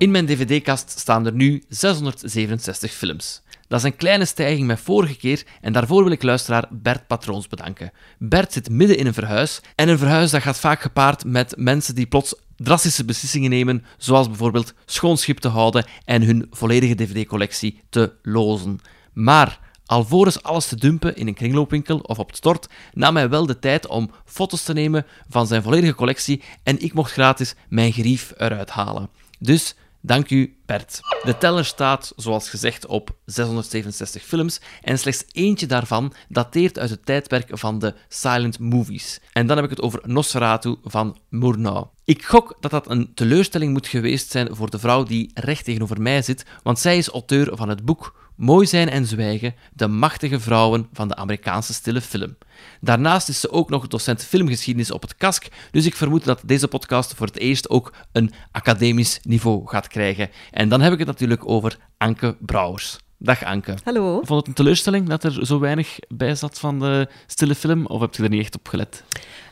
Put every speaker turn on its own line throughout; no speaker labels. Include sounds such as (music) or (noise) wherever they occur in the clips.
In mijn dvd-kast staan er nu 667 films. Dat is een kleine stijging met vorige keer en daarvoor wil ik luisteraar Bert Patroons bedanken. Bert zit midden in een verhuis en een verhuis dat gaat vaak gepaard met mensen die plots drastische beslissingen nemen, zoals bijvoorbeeld schoonschip te houden en hun volledige dvd-collectie te lozen. Maar alvorens alles te dumpen in een kringloopwinkel of op het stort, nam hij wel de tijd om foto's te nemen van zijn volledige collectie en ik mocht gratis mijn grief eruit halen. Dus Dank u, Bert. De teller staat, zoals gezegd, op 667 films en slechts eentje daarvan dateert uit het tijdperk van de silent movies. En dan heb ik het over Nosferatu van Murnau. Ik gok dat dat een teleurstelling moet geweest zijn voor de vrouw die recht tegenover mij zit, want zij is auteur van het boek Mooi zijn en zwijgen, de machtige vrouwen van de Amerikaanse stille film. Daarnaast is ze ook nog docent filmgeschiedenis op het KASK, dus ik vermoed dat deze podcast voor het eerst ook een academisch niveau gaat krijgen. En dan heb ik het natuurlijk over Anke Brouwers. Dag Anke.
Hallo.
Vond het een teleurstelling dat er zo weinig bij zat van de stille film, of heb je er niet echt op gelet?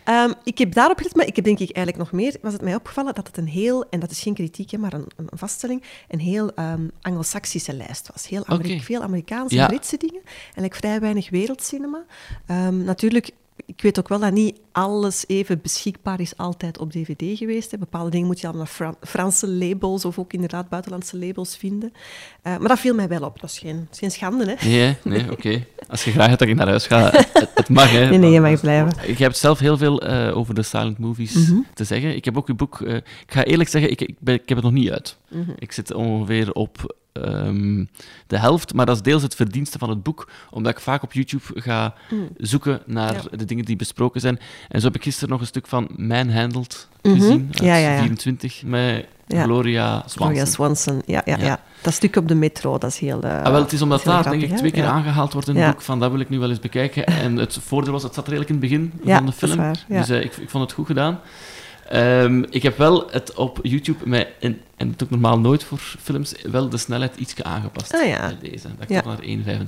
Um, ik heb daarop gelet, maar ik heb denk ik eigenlijk nog meer, was het mij opgevallen dat het een heel, en dat is geen kritiek, hè, maar een, een vaststelling, een heel um, anglo-saxische lijst was. Heel okay. Veel Amerikaanse en ja. Britse dingen, en vrij weinig wereldcinema. Um, natuurlijk ik weet ook wel dat niet alles even beschikbaar is altijd op dvd geweest. Hè. Bepaalde dingen moet je al naar Fra Franse labels of ook inderdaad buitenlandse labels vinden. Uh, maar dat viel mij wel op. Dat is geen, is geen schande, hè?
Nee, nee (laughs) oké. Okay. Als je graag hebt dat ik naar huis ga, het, het mag, hè. (laughs)
Nee, nee, je mag blijven.
Je hebt zelf heel veel uh, over de silent movies mm -hmm. te zeggen. Ik heb ook uw boek... Uh, ik ga eerlijk zeggen, ik, ik, ben, ik heb het nog niet uit. Mm -hmm. Ik zit ongeveer op um, de helft. Maar dat is deels het verdienste van het boek, omdat ik vaak op YouTube ga mm. zoeken naar ja. de dingen die besproken zijn. En zo heb ik gisteren nog een stuk van Manhandled mm -hmm. gezien, uit
ja, ja,
24, met Gloria Swanson.
Gloria Swanson, ja, ja, ja. Dat stuk op de metro, dat is heel... Uh,
ah, wel, het is omdat daar, grappig, denk ik, twee keer aangehaald wordt in het boek, van dat wil ik nu wel eens bekijken. (laughs) En het voordeel was, het zat redelijk in het begin van de film.
Waar,
dus uh, ik, ik vond het goed gedaan. Um, ik heb wel het op YouTube met, en, en het ook normaal nooit voor films, wel de snelheid iets aangepast
ah, ja.
bij deze. Dat ik ja. naar 1,25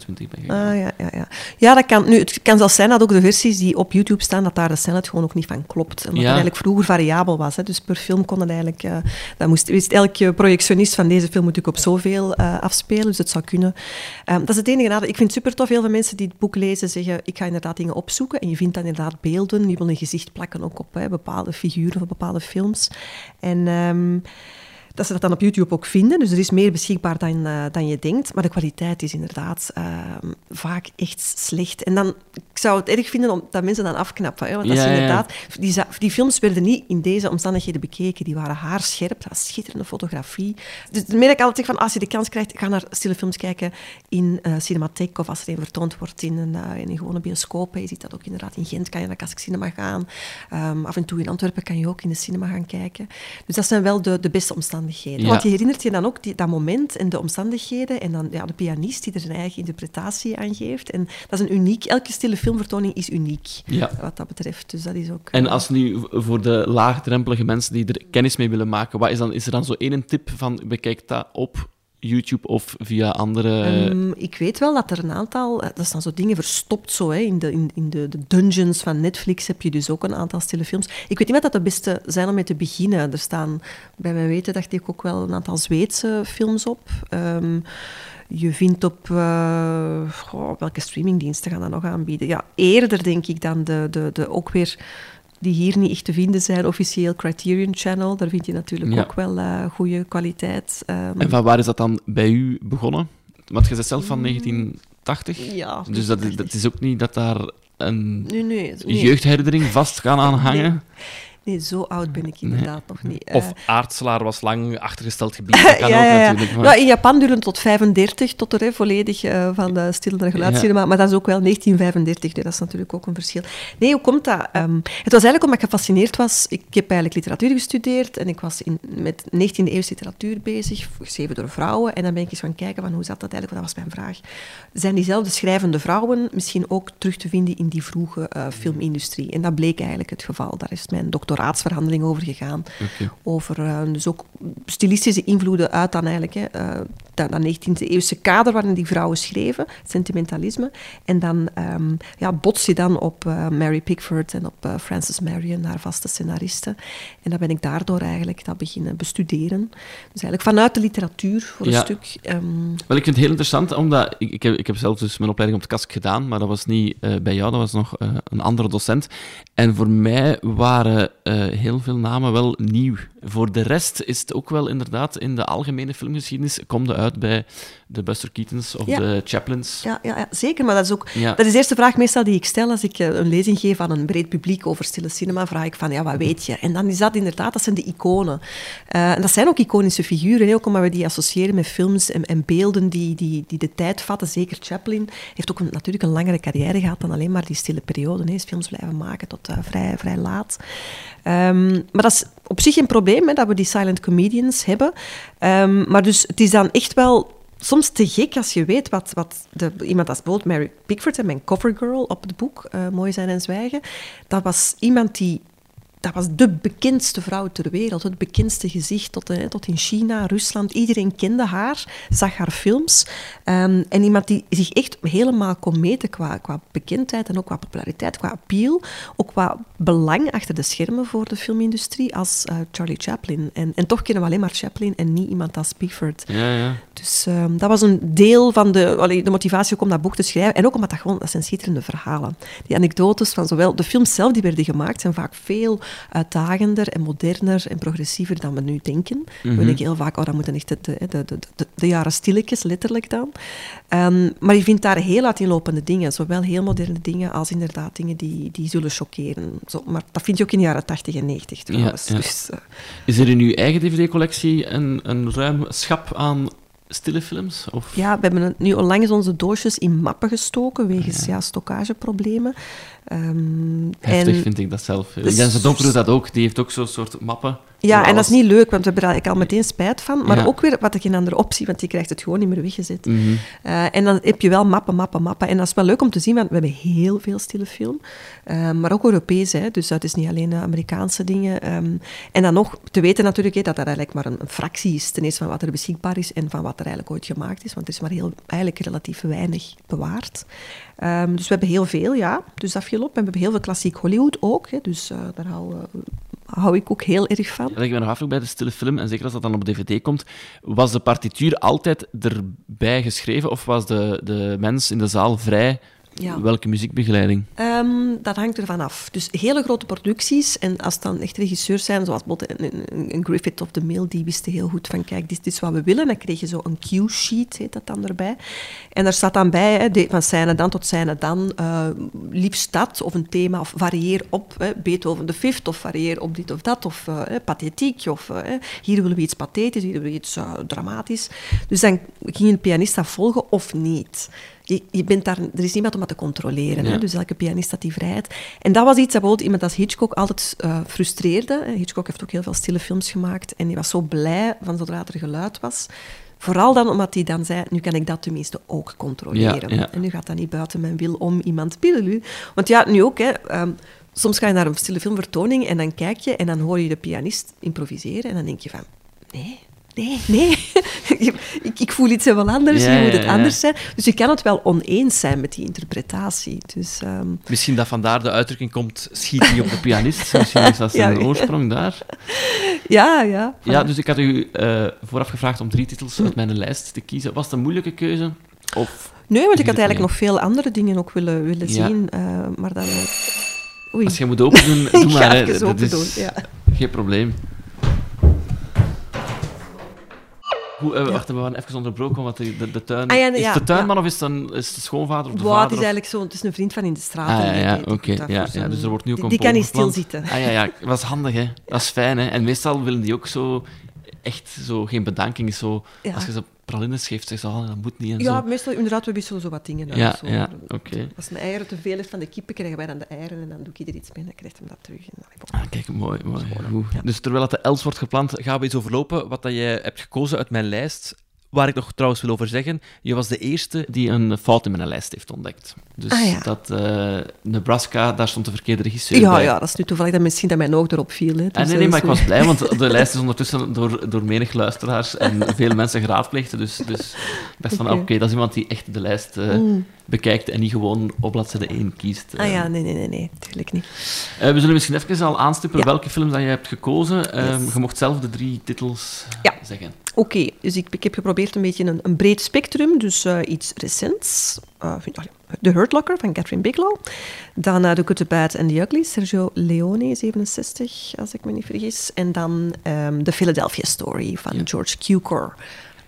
ben gegaan.
Ah, ja, ja, ja. ja, dat kan. Nu, het kan zelfs zijn dat ook de versies die op YouTube staan, dat daar de snelheid gewoon ook niet van klopt. Omdat ja. het eigenlijk vroeger variabel was. Hè. Dus per film kon het eigenlijk... Uh, dat moest, wist elke projectionist van deze film moet ik op zoveel uh, afspelen, dus het zou kunnen. Um, dat is het enige nadeel. Ik vind het super tof. Heel veel mensen die het boek lezen zeggen, ik ga inderdaad dingen opzoeken. En je vindt dan inderdaad beelden. Je wil een gezicht plakken ook op hè, bepaalde figuren bepaalde films. En um, dat ze dat dan op YouTube ook vinden. Dus er is meer beschikbaar dan, uh, dan je denkt. Maar de kwaliteit is inderdaad uh, vaak echt slecht. En dan, ik zou het erg vinden om, dat mensen dan afknappen. Hè? Want dat ja, is inderdaad, die, die, films werden niet in deze omstandigheden bekeken. Die waren haarscherp, dat schitterende fotografie. Dus dan merk ik altijd van, als je de kans krijgt, ga naar stille films kijken in uh, Cinematheek of als er een vertoond wordt in een, in een gewone bioscoop. Je ziet dat ook inderdaad in Gent, kan je naar Kask Cinema gaan. Um, af en toe in Antwerpen kan je ook in de cinema gaan kijken. Dus dat zijn wel de, de beste omstandigheden. Ja. Want je herinnert je dan ook die, dat moment en de omstandigheden en dan ja, de pianist die er zijn eigen interpretatie aan geeft. En dat is een uniek, elke stille filmvertoning is uniek
ja.
wat dat betreft. Dus dat is ook...
En als nu voor de laagdrempelige mensen die er kennis mee willen maken, wat is, dan, is er dan zo één tip van bekijk dat op YouTube of via andere...
Um, ik weet wel dat er een aantal... Dat staan zo dingen verstopt zo, hè. In, de, in, in de, de, dungeons van Netflix heb je dus ook een aantal stille films. Ik weet niet wat dat de beste zijn om mee te beginnen. Er staan, bij mijn weten, dacht ik ook wel een aantal Zweedse films op. Um, je vindt op... Uh, oh, welke streamingdiensten gaan dat nog aanbieden? Ja, eerder denk ik dan de, de, de ook weer die hier niet echt te vinden zijn, officieel Criterion Channel. Daar vind je natuurlijk ja. ook wel uh, goede kwaliteit.
Um, en van waar is dat dan bij u begonnen? Want je bent zelf van 1980.
Ja.
Dus dat is, dat is ook niet dat daar een
nee, nee, nee.
jeugdherinnering vast gaan aan (laughs) hangen?
Nee, zo oud ben ik inderdaad nog niet.
Of aardselaar was lang achtergesteld (laughs) gebied. Dat kan ja, ook natuurlijk.
Maar... Ja, in Japan duurde het tot 35, tot er hè, volledig uh, van de stille regulatie. Ja. Maar, maar, dat is ook wel 1935, nee, dat is natuurlijk ook een verschil. Nee, hoe komt dat? Um, het was eigenlijk omdat ik gefascineerd was. Ik heb eigenlijk literatuur gestudeerd en ik was in, met 19e-eeuwse literatuur bezig, geschreven door vrouwen. En dan ben ik eens gaan kijken van hoe zat dat eigenlijk, dat was mijn vraag. Zijn diezelfde schrijvende vrouwen misschien ook terug te vinden in die vroege uh, filmindustrie? En dat bleek eigenlijk het geval. Daar is mijn doctoraatsverhandeling over gegaan. Okay. Over uh, dus ook stilistische invloeden uit dan eigenlijk. Hè. Dat, dat 19e-eeuwse kader waarin die vrouwen schreven, sentimentalisme. En dan um, ja, bots je dan op uh, Mary Pickford en op uh, Frances Marion, haar vaste scenariste. En dan ben ik daardoor eigenlijk dat beginnen bestuderen. Dus eigenlijk vanuit de literatuur voor een stuk.
Um... Wel, ik vind het heel interessant, omdat ik, ik, heb, ik heb zelf dus mijn opleiding op de kask gedaan, maar dat was niet uh, bij jou, dat was nog een andere docent. En voor mij waren heel veel namen wel nieuw. Voor de rest is het ook wel inderdaad in de algemene filmgeschiedenis, komt uit bij de Buster Keatons of de Chaplins.
Ja, ja, ja, zeker, maar dat is ook dat is de eerste vraag meestal die ik stel als ik eh, een lezing geef aan een breed publiek over stille cinema, vraag ik van, ja, wat weet je? En dan is dat inderdaad, dat zijn de iconen. Uh, en dat zijn ook iconische figuren, ook omdat we die associëren met films en, en, beelden die, die, die de tijd vatten. Zeker Chaplin heeft ook een, natuurlijk een langere carrière gehad dan alleen maar die stille periode. Hij is films blijven maken tot uh, vrij, vrij laat. Um, maar dat is op zich geen probleem, hè, dat we die silent comedians hebben. Um, maar dus het is dan echt wel soms te gek als je weet wat, wat de, iemand als bijvoorbeeld Mary Pickford en mijn covergirl op het boek uh, Mooi zijn en zwijgen, dat was iemand die dat was de bekendste vrouw ter wereld, het bekendste gezicht tot, hè, tot in China, Rusland. Iedereen kende haar, zag haar films. Um, en iemand die zich echt helemaal kon qua, bekendheid en ook qua populariteit, qua appeal, ook qua belang achter de schermen voor de filmindustrie als uh, Charlie Chaplin. En, en toch kennen we alleen maar Chaplin en niet iemand als Pickford.
Ja, ja.
Dus um, dat was een deel van de, allee, de motivatie om dat boek te schrijven. En ook omdat dat gewoon, dat zijn schitterende verhalen. Die anekdotes van zowel de films zelf die werden gemaakt, zijn vaak veel uitdagender en moderner en progressiever dan we nu denken. Mm -hmm. We mhm. denken heel vaak, oh, dat moeten echt de, de, de, de, de jaren stilletjes, letterlijk dan. Um, maar je vindt daar heel uiteenlopende dingen, zowel heel moderne dingen als inderdaad dingen die, die zullen chockeren. Zo, maar dat vind je ook in de jaren 80 en 90 trouwens. Ja, ja. Dus, uh,
Is er in uw eigen dvd-collectie een, een ruim schap aan stille films? Of?
Ja, we hebben nu onlangs onze doosjes in mappen gestoken wegens ja. ja stockageproblemen.
Um, Heftig en, vind ik dat zelf. Dus, Jens Donker doet dat ook. Die heeft ook zo'n soort mappen.
Ja, en dat is niet leuk, want we hebben daar al meteen spijt van. Maar ook weer, wat ik geen andere optie, want je krijgt het gewoon niet meer weggezet. Mm -hmm. uh, en dan heb je wel mappen, mappen, mappen. En dat is wel leuk om te zien, want we hebben heel veel stille film. Uh, maar ook Europees, hè, dus dat is niet alleen Amerikaanse dingen. Um, en dan nog te weten natuurlijk hè, dat dat eigenlijk maar een, een fractie is ten eerste van wat er beschikbaar is en van wat er eigenlijk ooit gemaakt is. Want het is maar heel, eigenlijk relatief weinig bewaard. Um, dus we hebben heel veel, ja. Dus dat viel En we hebben heel veel klassiek Hollywood ook. Hè, dus uh, daar hou, uh, hou, ik ook heel erg van.
Ja, ik ben nog af bij de stille film, en zeker als dat dan op dvd komt. Was de partituur altijd erbij geschreven, of was de, de mens in de zaal vrij ja. Welke muziekbegeleiding?
Um, dat hangt ervan af. Dus hele grote producties, en als het dan echt regisseurs zijn, zoals bijvoorbeeld een, een, Griffith of de Mail, die wisten heel goed van, kijk, dit, is wat we willen. Dan kreeg je zo een cue-sheet, heet dat dan erbij. En daar staat dan bij, hè, van scène dan tot scène dan, uh, liefst dat, of een thema, of varieer op hè, Beethoven de Fifth, of varieer op dit of dat, of uh, pathetiek, of uh, hier willen we iets pathetisch, hier willen we iets dramatisch. Dus dan ging een pianist dat volgen of niet je, je bent daar, er is niemand om dat te controleren. Hè? Dus elke pianist had die vrijheid. En dat was iets dat bijvoorbeeld iemand als Hitchcock altijd uh, frustreerde. Hitchcock heeft ook heel veel stille films gemaakt. En hij was zo blij van zodra er geluid was. Vooral dan omdat hij dan zei, nu kan ik dat tenminste ook controleren. Ja, ja. En nu gaat dat niet buiten mijn wil om iemand pillen. Want ja, nu ook, hè, um, soms ga je naar een stille filmvertoning en dan kijk je en dan hoor je de pianist improviseren en dan denk je van, nee, nee, nee, (laughs) ik, ik, voel iets helemaal anders, je moet het anders zijn. Dus je kan het wel oneens zijn met die interpretatie. Dus, um...
Misschien dat vandaar de uitdrukking komt, schiet niet op de pianist. (laughs) Misschien is dat zijn oorsprong daar.
Ja, ja.
Ja, dus ik had u uh, vooraf gevraagd om drie titels uit mijn lijst te kiezen. Was het een moeilijke keuze? Of...
Nee, want ik had eigenlijk nog veel andere dingen ook willen, willen zien. Uh, maar dan...
Oei. Als je moet open doen, (laughs) doe maar. Hè. Dat is doen, ja. Geen probleem. Hoe, uh, wacht, we waren even onderbroken, want de, de, de tuin... Ah, ja, is de tuinman of is het, een, is de schoonvader of de vader?
Het is eigenlijk zo, het is een vriend van in de straat.
Ah, ja, oké. Ja, ja, dus er wordt nu ook
die, die kan niet stilzitten.
Ah ja, ja, dat is handig, hè. Dat is fijn, hè. En meestal willen die ook zo echt zo geen bedanking. Zo, Als je ze pralines geeft, zeg ze, oh, dat moet niet. En
ja, meestal inderdaad, we wisselen zo wat dingen
uit. Ja, zo. ja oké.
Als een eieren te veel heeft van de kippen, krijgen wij dan de eieren en dan doe ik er iets mee en dan krijgt hem dat terug.
ah, kijk, mooi. mooi. Dus terwijl het de els wordt geplant, gaan we eens overlopen wat dat jij hebt gekozen uit mijn lijst. Waar ik nog trouwens wil over zeggen, je was de eerste die een fout in mijn lijst heeft ontdekt. Dus
Ah, ja.
dat eh, Nebraska, daar stond de verkeerde regisseur
Ja,
bij.
ja, dat is nu toevallig dat misschien dat mijn oog erop viel. Hè.
Ah,
Dus
nee,
dat
nee,
is
maar ik was blij, want (laughs) de lijst is ondertussen door, door menig luisteraars en veel mensen geraadpleegd. Dus, dus ik dacht van,
Oké.
dat is iemand die echt de lijst eh, bekijkt en niet gewoon op bladzijde 1 kiest.
Ah
Eh,
ja, nee, nee, nee, nee, natuurlijk niet.
eh, we zullen misschien even al aanstippen
Ja.
welke films dat je hebt gekozen. Ehm,
Yes.
Je mocht zelf de drie titels
Ja.
zeggen.
Oké, dus ik, ik heb geprobeerd een beetje een, een breed spectrum, dus eh, iets recents. Eh, vind- ah, ja, The Hurt Locker van Catherine Bigelow. Dan eh, The Good, The Bad and The Ugly, Sergio Leone, 67, als ik me niet vergis. En dan ehm The Philadelphia Story van
Ja.
George Cukor.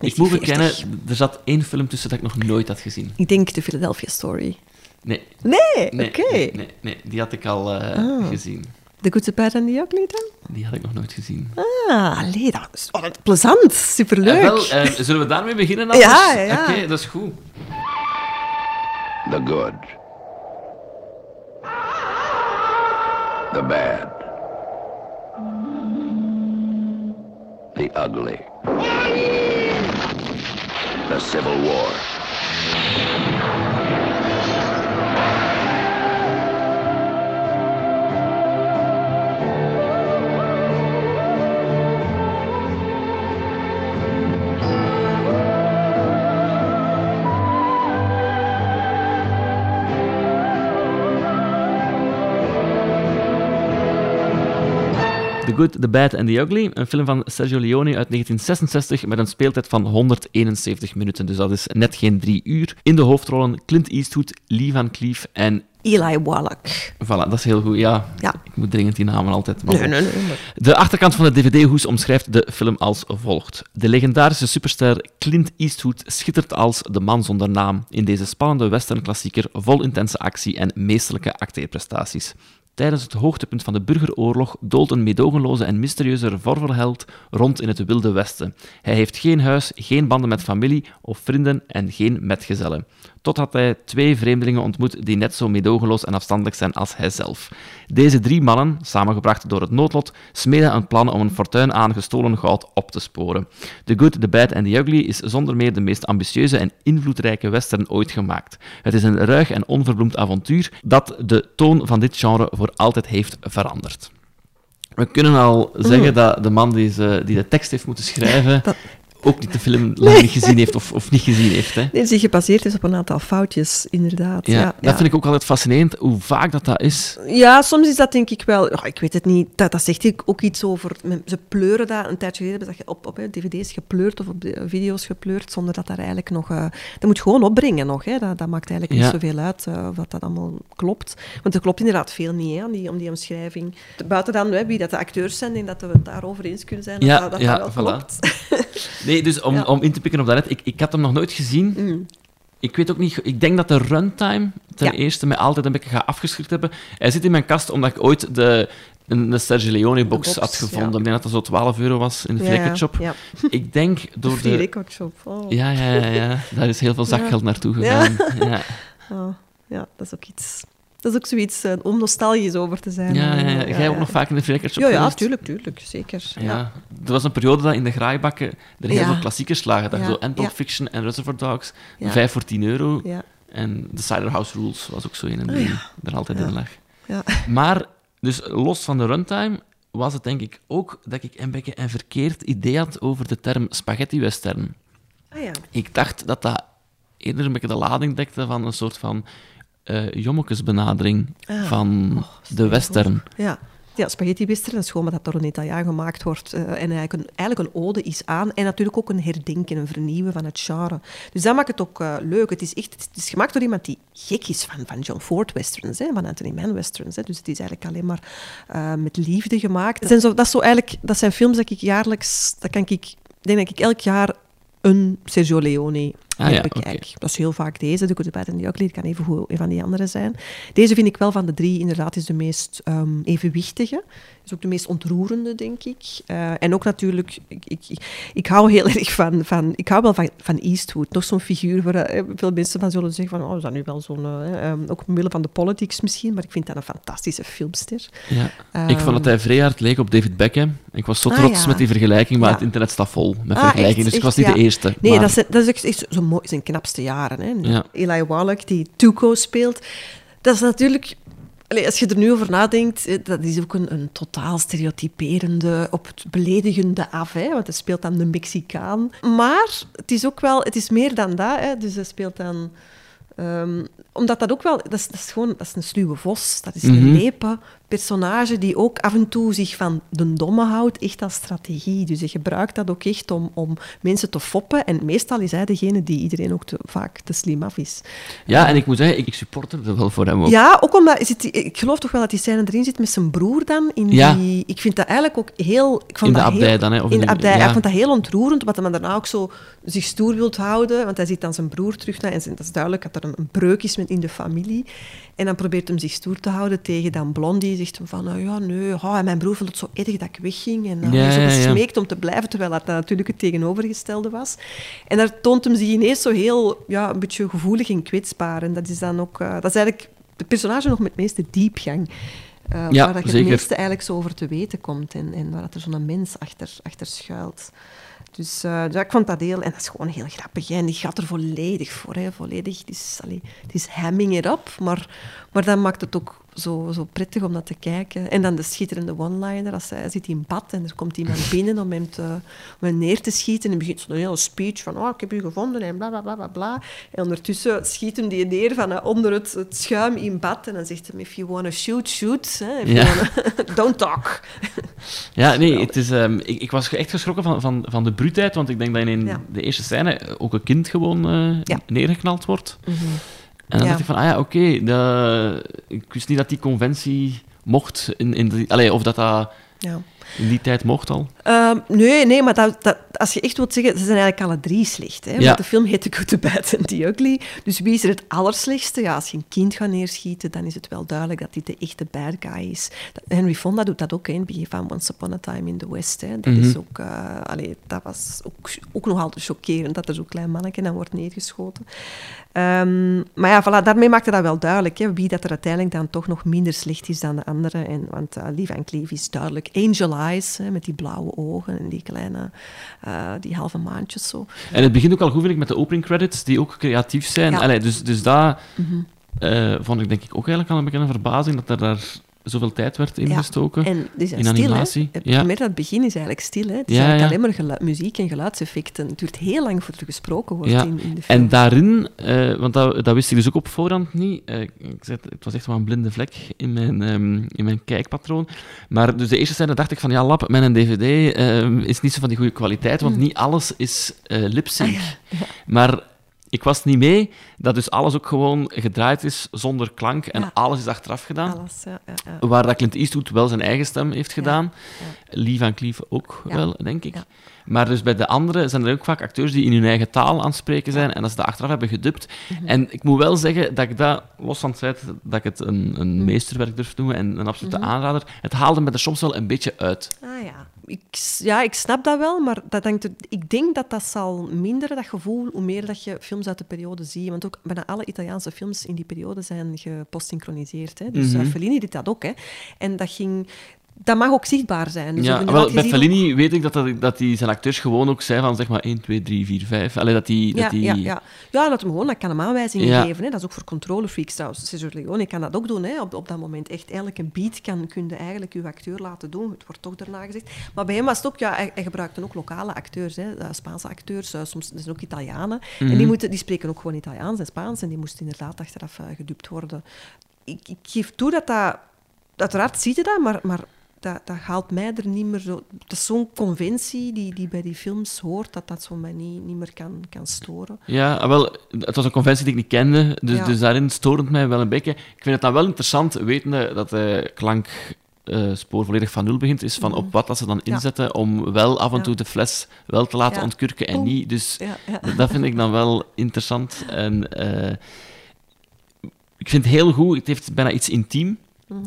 Ik moet
1940.
bekennen, er zat één film tussen dat ik nog nooit had gezien.
Ik denk The Philadelphia Story.
Nee,
Nee,
nee,
oké.
nee, nee, nee, die had ik al eh,
Ah.
gezien.
The Good, The Bad and The Ugly dan?
Die had ik nog nooit gezien.
Ah, allee, dat is oh, plezant, superleuk.
Eh, wel, eh, zullen we daarmee beginnen dan?
Ja, ja, ja.
Oké, dat is goed.
The good. The bad. The ugly. The Civil War.
The Good, The Bad and The Ugly, een film van Sergio Leone uit 1966 met een speeltijd van 171 minuten, dus dat is net geen drie uur. In de hoofdrollen Clint Eastwood, Lee Van Cleef en...
Eli Wallach.
Voilà, dat is heel goed, ja.
Ja.
Ik moet dringend die namen altijd...
Nee, nee, nee. maar-
De achterkant van de DVD-hoes omschrijft de film als volgt. De legendarische superster Clint Eastwood schittert als de man zonder naam in deze spannende westernklassieker vol intense actie en meesterlijke acteerprestaties. Tijdens het hoogtepunt van de burgeroorlog doolt een meedogenloze en mysterieuze revolverheld rond in het wilde westen. Hij heeft geen huis, geen banden met familie of vrienden en geen metgezellen. Totdat hij twee vreemdelingen ontmoet die net zo meedogenloos en afstandelijk zijn als hijzelf. Deze drie mannen, samengebracht door het noodlot, smeden een plan om een fortuin aan gestolen goud op te sporen. The Good, The Bad and The Ugly is zonder meer de meest ambitieuze en invloedrijke western ooit gemaakt. Het is een ruig en onverbloemd avontuur dat de toon van dit genre voor altijd heeft veranderd. We kunnen al zeggen dat de man die, ze, die de tekst heeft moeten schrijven
Dat-
ook niet de film lang niet gezien heeft of, of niet gezien heeft. Hè.
Nee, die gebaseerd is op een aantal foutjes, inderdaad.
Ja,
Ja,
dat vind ik ook altijd fascinerend, hoe vaak dat, dat is.
Ja, soms is dat denk ik wel... ja, ik weet het niet. Dat, dat zegt ik ook iets over... Ze pleuren dat. Een tijdje geleden hebben ze dat op, op hè, dvd's gepleurd of op de video's gepleurd, zonder dat daar eigenlijk nog... eh, dat moet gewoon opbrengen nog. Hè. Dat, dat maakt eigenlijk
Ja.
niet zoveel uit eh, of dat, dat allemaal klopt. Want er klopt inderdaad veel niet hè, aan die, om die omschrijving. Buiten dan hè, wie dat de acteurs zijn, denk dat we het daarover eens kunnen zijn.
Ja,
dat, dat, dat wel
voilà.
klopt. (laughs)
Nee, dus om,
Ja.
om in te pikken op dat net, ik, ik had hem nog nooit gezien.
Mm.
Ik weet ook niet, ik denk dat de runtime ten
Ja.
eerste mij altijd een beetje gaat afgeschrikt hebben. Hij zit in mijn kast omdat ik ooit de, een, de Sergio Leone-box
box,
had gevonden.
ja.
Ik denk dat dat zo 12 euro was in de
Ja. Ja,
Ik denk door de...
Shop. Oh.
Ja, ja, ja, ja, daar is heel veel zakgeld naartoe gegaan. (laughs) Ja.
Oh, ja, dat is ook iets... Dat is ook zoiets eh, om nostalgisch over te zijn.
Ja, ja.
Eh,
Jij ook nog vaak in de Flikkershop
Ja, ja, tuurlijk, tuurlijk, zeker.
Ja. Er was een periode dat in de graaibakken er heel
Ja.
veel klassiekers lagen. Je
Ja,
zo en Pulp. Fiction en Reservoir Dogs, vijf voor 10 euro. En The Cider House Rules was ook zo een
Oh,
die er altijd in lag.
Ja.
Maar, dus los van de runtime, was het denk ik ook dat ik een beetje een verkeerd idee had over de term spaghetti-western.
Ah ja.
Ik dacht dat dat eerder een beetje de lading dekte van een soort van eh jommekesbenadering
Ah.
van
Oh,
de western.
Ja. Ja, spaghetti western is gewoon dat door een Italiaan gemaakt wordt. eh, en eigenlijk een, eigenlijk een ode is aan. En natuurlijk ook een herdenken, een vernieuwen van het genre. Dus dat maakt het ook eh, leuk. Het is, echt, het is gemaakt door iemand die gek is van, van John Ford westerns, hè, van Anthony Mann westerns. Hè. Dus het is eigenlijk alleen maar eh, met liefde gemaakt. Het zijn zo, dat, zo eigenlijk, dat zijn films dat ik jaarlijks... Dat kan ik denk dat ik elk jaar een Sergio Leone
Ah ja,
bekijk. Dat is heel vaak deze, de Good, Bad and the Ugly. Het kan even goed een van die andere zijn. Deze vind ik wel van de drie inderdaad is de meest ehm, evenwichtige. is ook de meest ontroerende, denk ik. Eh, en ook natuurlijk, ik, ik, ik, hou heel (laughs) erg van, van ik hou wel van, van Eastwood. Nog zo'n figuur waar eh, veel mensen van zullen zeggen van, oh, is dat nu wel zo'n, uh, ook omwille van de politics misschien, maar ik vind dat een fantastische filmster.
Ja. ik vond dat hij vrij hard leek op David Beckham. Ik was zo ah, trots met die vergelijking, maar het internet staat vol met ah, vergelijkingen, dus ik was niet de eerste.
Nee, dat, is, dat is echt zo mooi, zijn knapste jaren. Hè. Eli Wallach, die Tuco speelt, dat is natuurlijk als je er nu over nadenkt, dat is ook een, een totaal stereotyperende, op het beledigende af. Hè, want hij speelt dan de Mexicaan. Maar het is ook wel, het is meer dan dat. Hè, dus hij speelt dan Um, omdat dat ook wel, dat is, dat is gewoon, dat is een sluwe vos, dat is een lepe mhm. personage die ook af en toe zich van de domme houdt, echt als strategie. Dus hij gebruikt dat ook echt om, om mensen te foppen. En meestal is hij degene die iedereen ook te, vaak te slim af is.
Ja, en ik moet zeggen, ik supporter er wel voor hem ook.
Ja, ook omdat, is het, ik geloof toch wel dat die scène erin zit met zijn broer dan. In ja. die, ik vind dat eigenlijk ook heel... Ik vond
in de
dat
abdij
heel,
dan, hè?
Of in de abdij. Ja. Ik vond dat heel ontroerend, omdat hij daarna ook zo zich stoer wilt houden. Want hij ziet dan zijn broer terug naar, en dat is duidelijk dat er een, een breuk is in de familie. En dan probeert hem zich stoer te houden tegen dan Blondie. Zegt hem van, nou ja, nee, oh, en mijn broer vond het zo erg dat ik wegging. En dan is hij gesmeekt om te blijven, terwijl dat natuurlijk het tegenovergestelde was. En daar toont hem zich ineens zo heel, ja, een beetje gevoelig en kwetsbaar. En dat is dan ook, uh, dat is eigenlijk de personage nog met het meeste diepgang. Uh, waar dat je het meeste eigenlijk zo over te weten komt en, en waar dat er zo'n mens achter, achter schuilt. Dus uh, ja, ik vond dat heel... En dat is gewoon heel grappig. En die gaat er volledig voor. Hè. Volledig. Het is, allee, het is hamming erop, maar, maar dat maakt het ook zo, zo prettig om dat te kijken. En dan de schitterende one-liner. Als hij zit in bad en er komt iemand (laughs) binnen om hem, te, om hem neer te schieten. En begint zo'n hele speech van, oh, ik heb u gevonden en bla, bla, bla, bla, bla. En ondertussen schiet hem die neer van uh, onder het, het, schuim in bad. En dan zegt hij, if you want to shoot, shoot. Hè. Ja. (laughs) don't talk. (laughs)
ja, nee, het is, um, ik, ik, was echt geschrokken van, van, van de bruutheid, want ik denk dat in de eerste scène ook een kind gewoon uh, ja. neergeknald wordt. Mm -hmm. En dan dacht ik van, ah ja, oké, ik wist niet dat die conventie mocht, in, in de, of dat dat ja. In die tijd mocht al.
Ehm, nee, nee, maar dat, dat, als je echt wilt zeggen, ze zijn eigenlijk alle drie slecht. Hè? Want de film heet The Good, The Bad and The Ugly. Dus wie is er het allerslechtste? Ja, als je een kind gaat neerschieten, dan is het wel duidelijk dat dit de echte bad guy is. Henry Fonda doet dat ook in het begin van Once Upon a Time in the West. Hè. Dat, is mhm. ook, uh, allee, dat was ook, ook nog altijd chockerend, dat er zo'n klein mannetje dan wordt neergeschoten. Um, maar ja, voilà, daarmee maakte dat wel duidelijk, hè, wie dat er uiteindelijk dan toch nog minder slecht is dan de anderen. En, want uh, Lee Van Cleef is duidelijk Angel Eyes, hè, met die blauwe ogen en die kleine, uh, die halve maandjes zo.
En het begint ook al goed, vind ik, met de opening credits, die ook creatief zijn. Allee, dus, dus daar mm -hmm. uh, vond ik denk ik ook eigenlijk al een bekende verbazing, dat er daar zoveel tijd werd ingestoken
en in animatie. Stil, ja. Meer het begin is eigenlijk stil. Hè. Het is ja, eigenlijk alleen maar muziek en geluidseffecten. Het duurt heel lang voordat er gesproken wordt in, in, de film.
En daarin, uh, want dat, dat, wist ik dus ook op voorhand niet. Uh, ik zei, het was echt wel een blinde vlek in mijn, um, in mijn kijkpatroon. Maar dus de eerste scène dacht ik van, ja, lap, mijn dvd uh, is niet zo van die goede kwaliteit, want mm. niet alles is uh, lip-sync. (laughs) Ah, maar ik was niet mee dat dus alles ook gewoon gedraaid is zonder klank en alles is achteraf gedaan.
Alles, ja,
ja, Waar dat Clint Eastwood wel zijn eigen stem heeft gedaan. Lee Van Cleef ook wel, denk ik. Maar dus bij de anderen zijn er ook vaak acteurs die in hun eigen taal aan het spreken zijn en dat ze dat achteraf hebben gedubt. Mhm. En ik moet wel zeggen dat ik dat, los van het feit dat ik het een, een mhm. meesterwerk durf noemen en een absolute mhm. aanrader, het haalde me er soms wel een beetje uit.
Ah ja. Ik, ja, ik snap dat wel, maar dat denkt, ik denk dat dat zal minderen, dat gevoel, hoe meer dat je films uit de periode ziet. Want ook bijna alle Italiaanse films in die periode zijn gepost-synchroniseerd. Dus mm Fellini deed dat ook. Hè. En dat ging dat mag ook zichtbaar zijn.
Dus ja, wel, bij Fellini weet ik dat, dat, dat hij zijn acteurs gewoon ook zei van zeg maar 1, 2, 3, 4, 5. Allee, dat die,
ja,
dat die...
ja, ja. ja, dat hem gewoon dat kan hem aanwijzingen geven. Hè. Dat is ook voor controlefreaks trouwens. Cesar Leone kan dat ook doen. Hè. Op, op dat moment echt eigenlijk een beat kan, kun je eigenlijk je acteur laten doen. Het wordt toch daarna gezegd. Maar bij hem was het ook, ja, hij, hij gebruikte ook lokale acteurs. Hè. Spaanse acteurs, uh, soms zijn ook Italianen. En die, mhm. moeten, die spreken ook gewoon Italiaans en Spaans. En die moesten inderdaad achteraf uh, gedupt worden. Ik, ik geef toe dat dat... Uiteraard zie je dat, maar, maar dat, dat haalt mij er niet meer zo... Dat is zo'n conventie die, die bij die films hoort, dat dat zo mij niet, niet meer kan, kan storen.
Ja, ah, wel, het was een conventie die ik niet kende, dus, dus daarin stoort het mij wel een beetje. Ik vind het dan wel interessant, wetende dat de klankspoor uh, volledig van nul begint, is van mm. op wat dat ze dan inzetten om wel af en toe de fles wel te laten ontkurken en niet. Dus dat vind ik dan wel interessant. En uh, ik vind het heel goed, het heeft bijna iets intiem.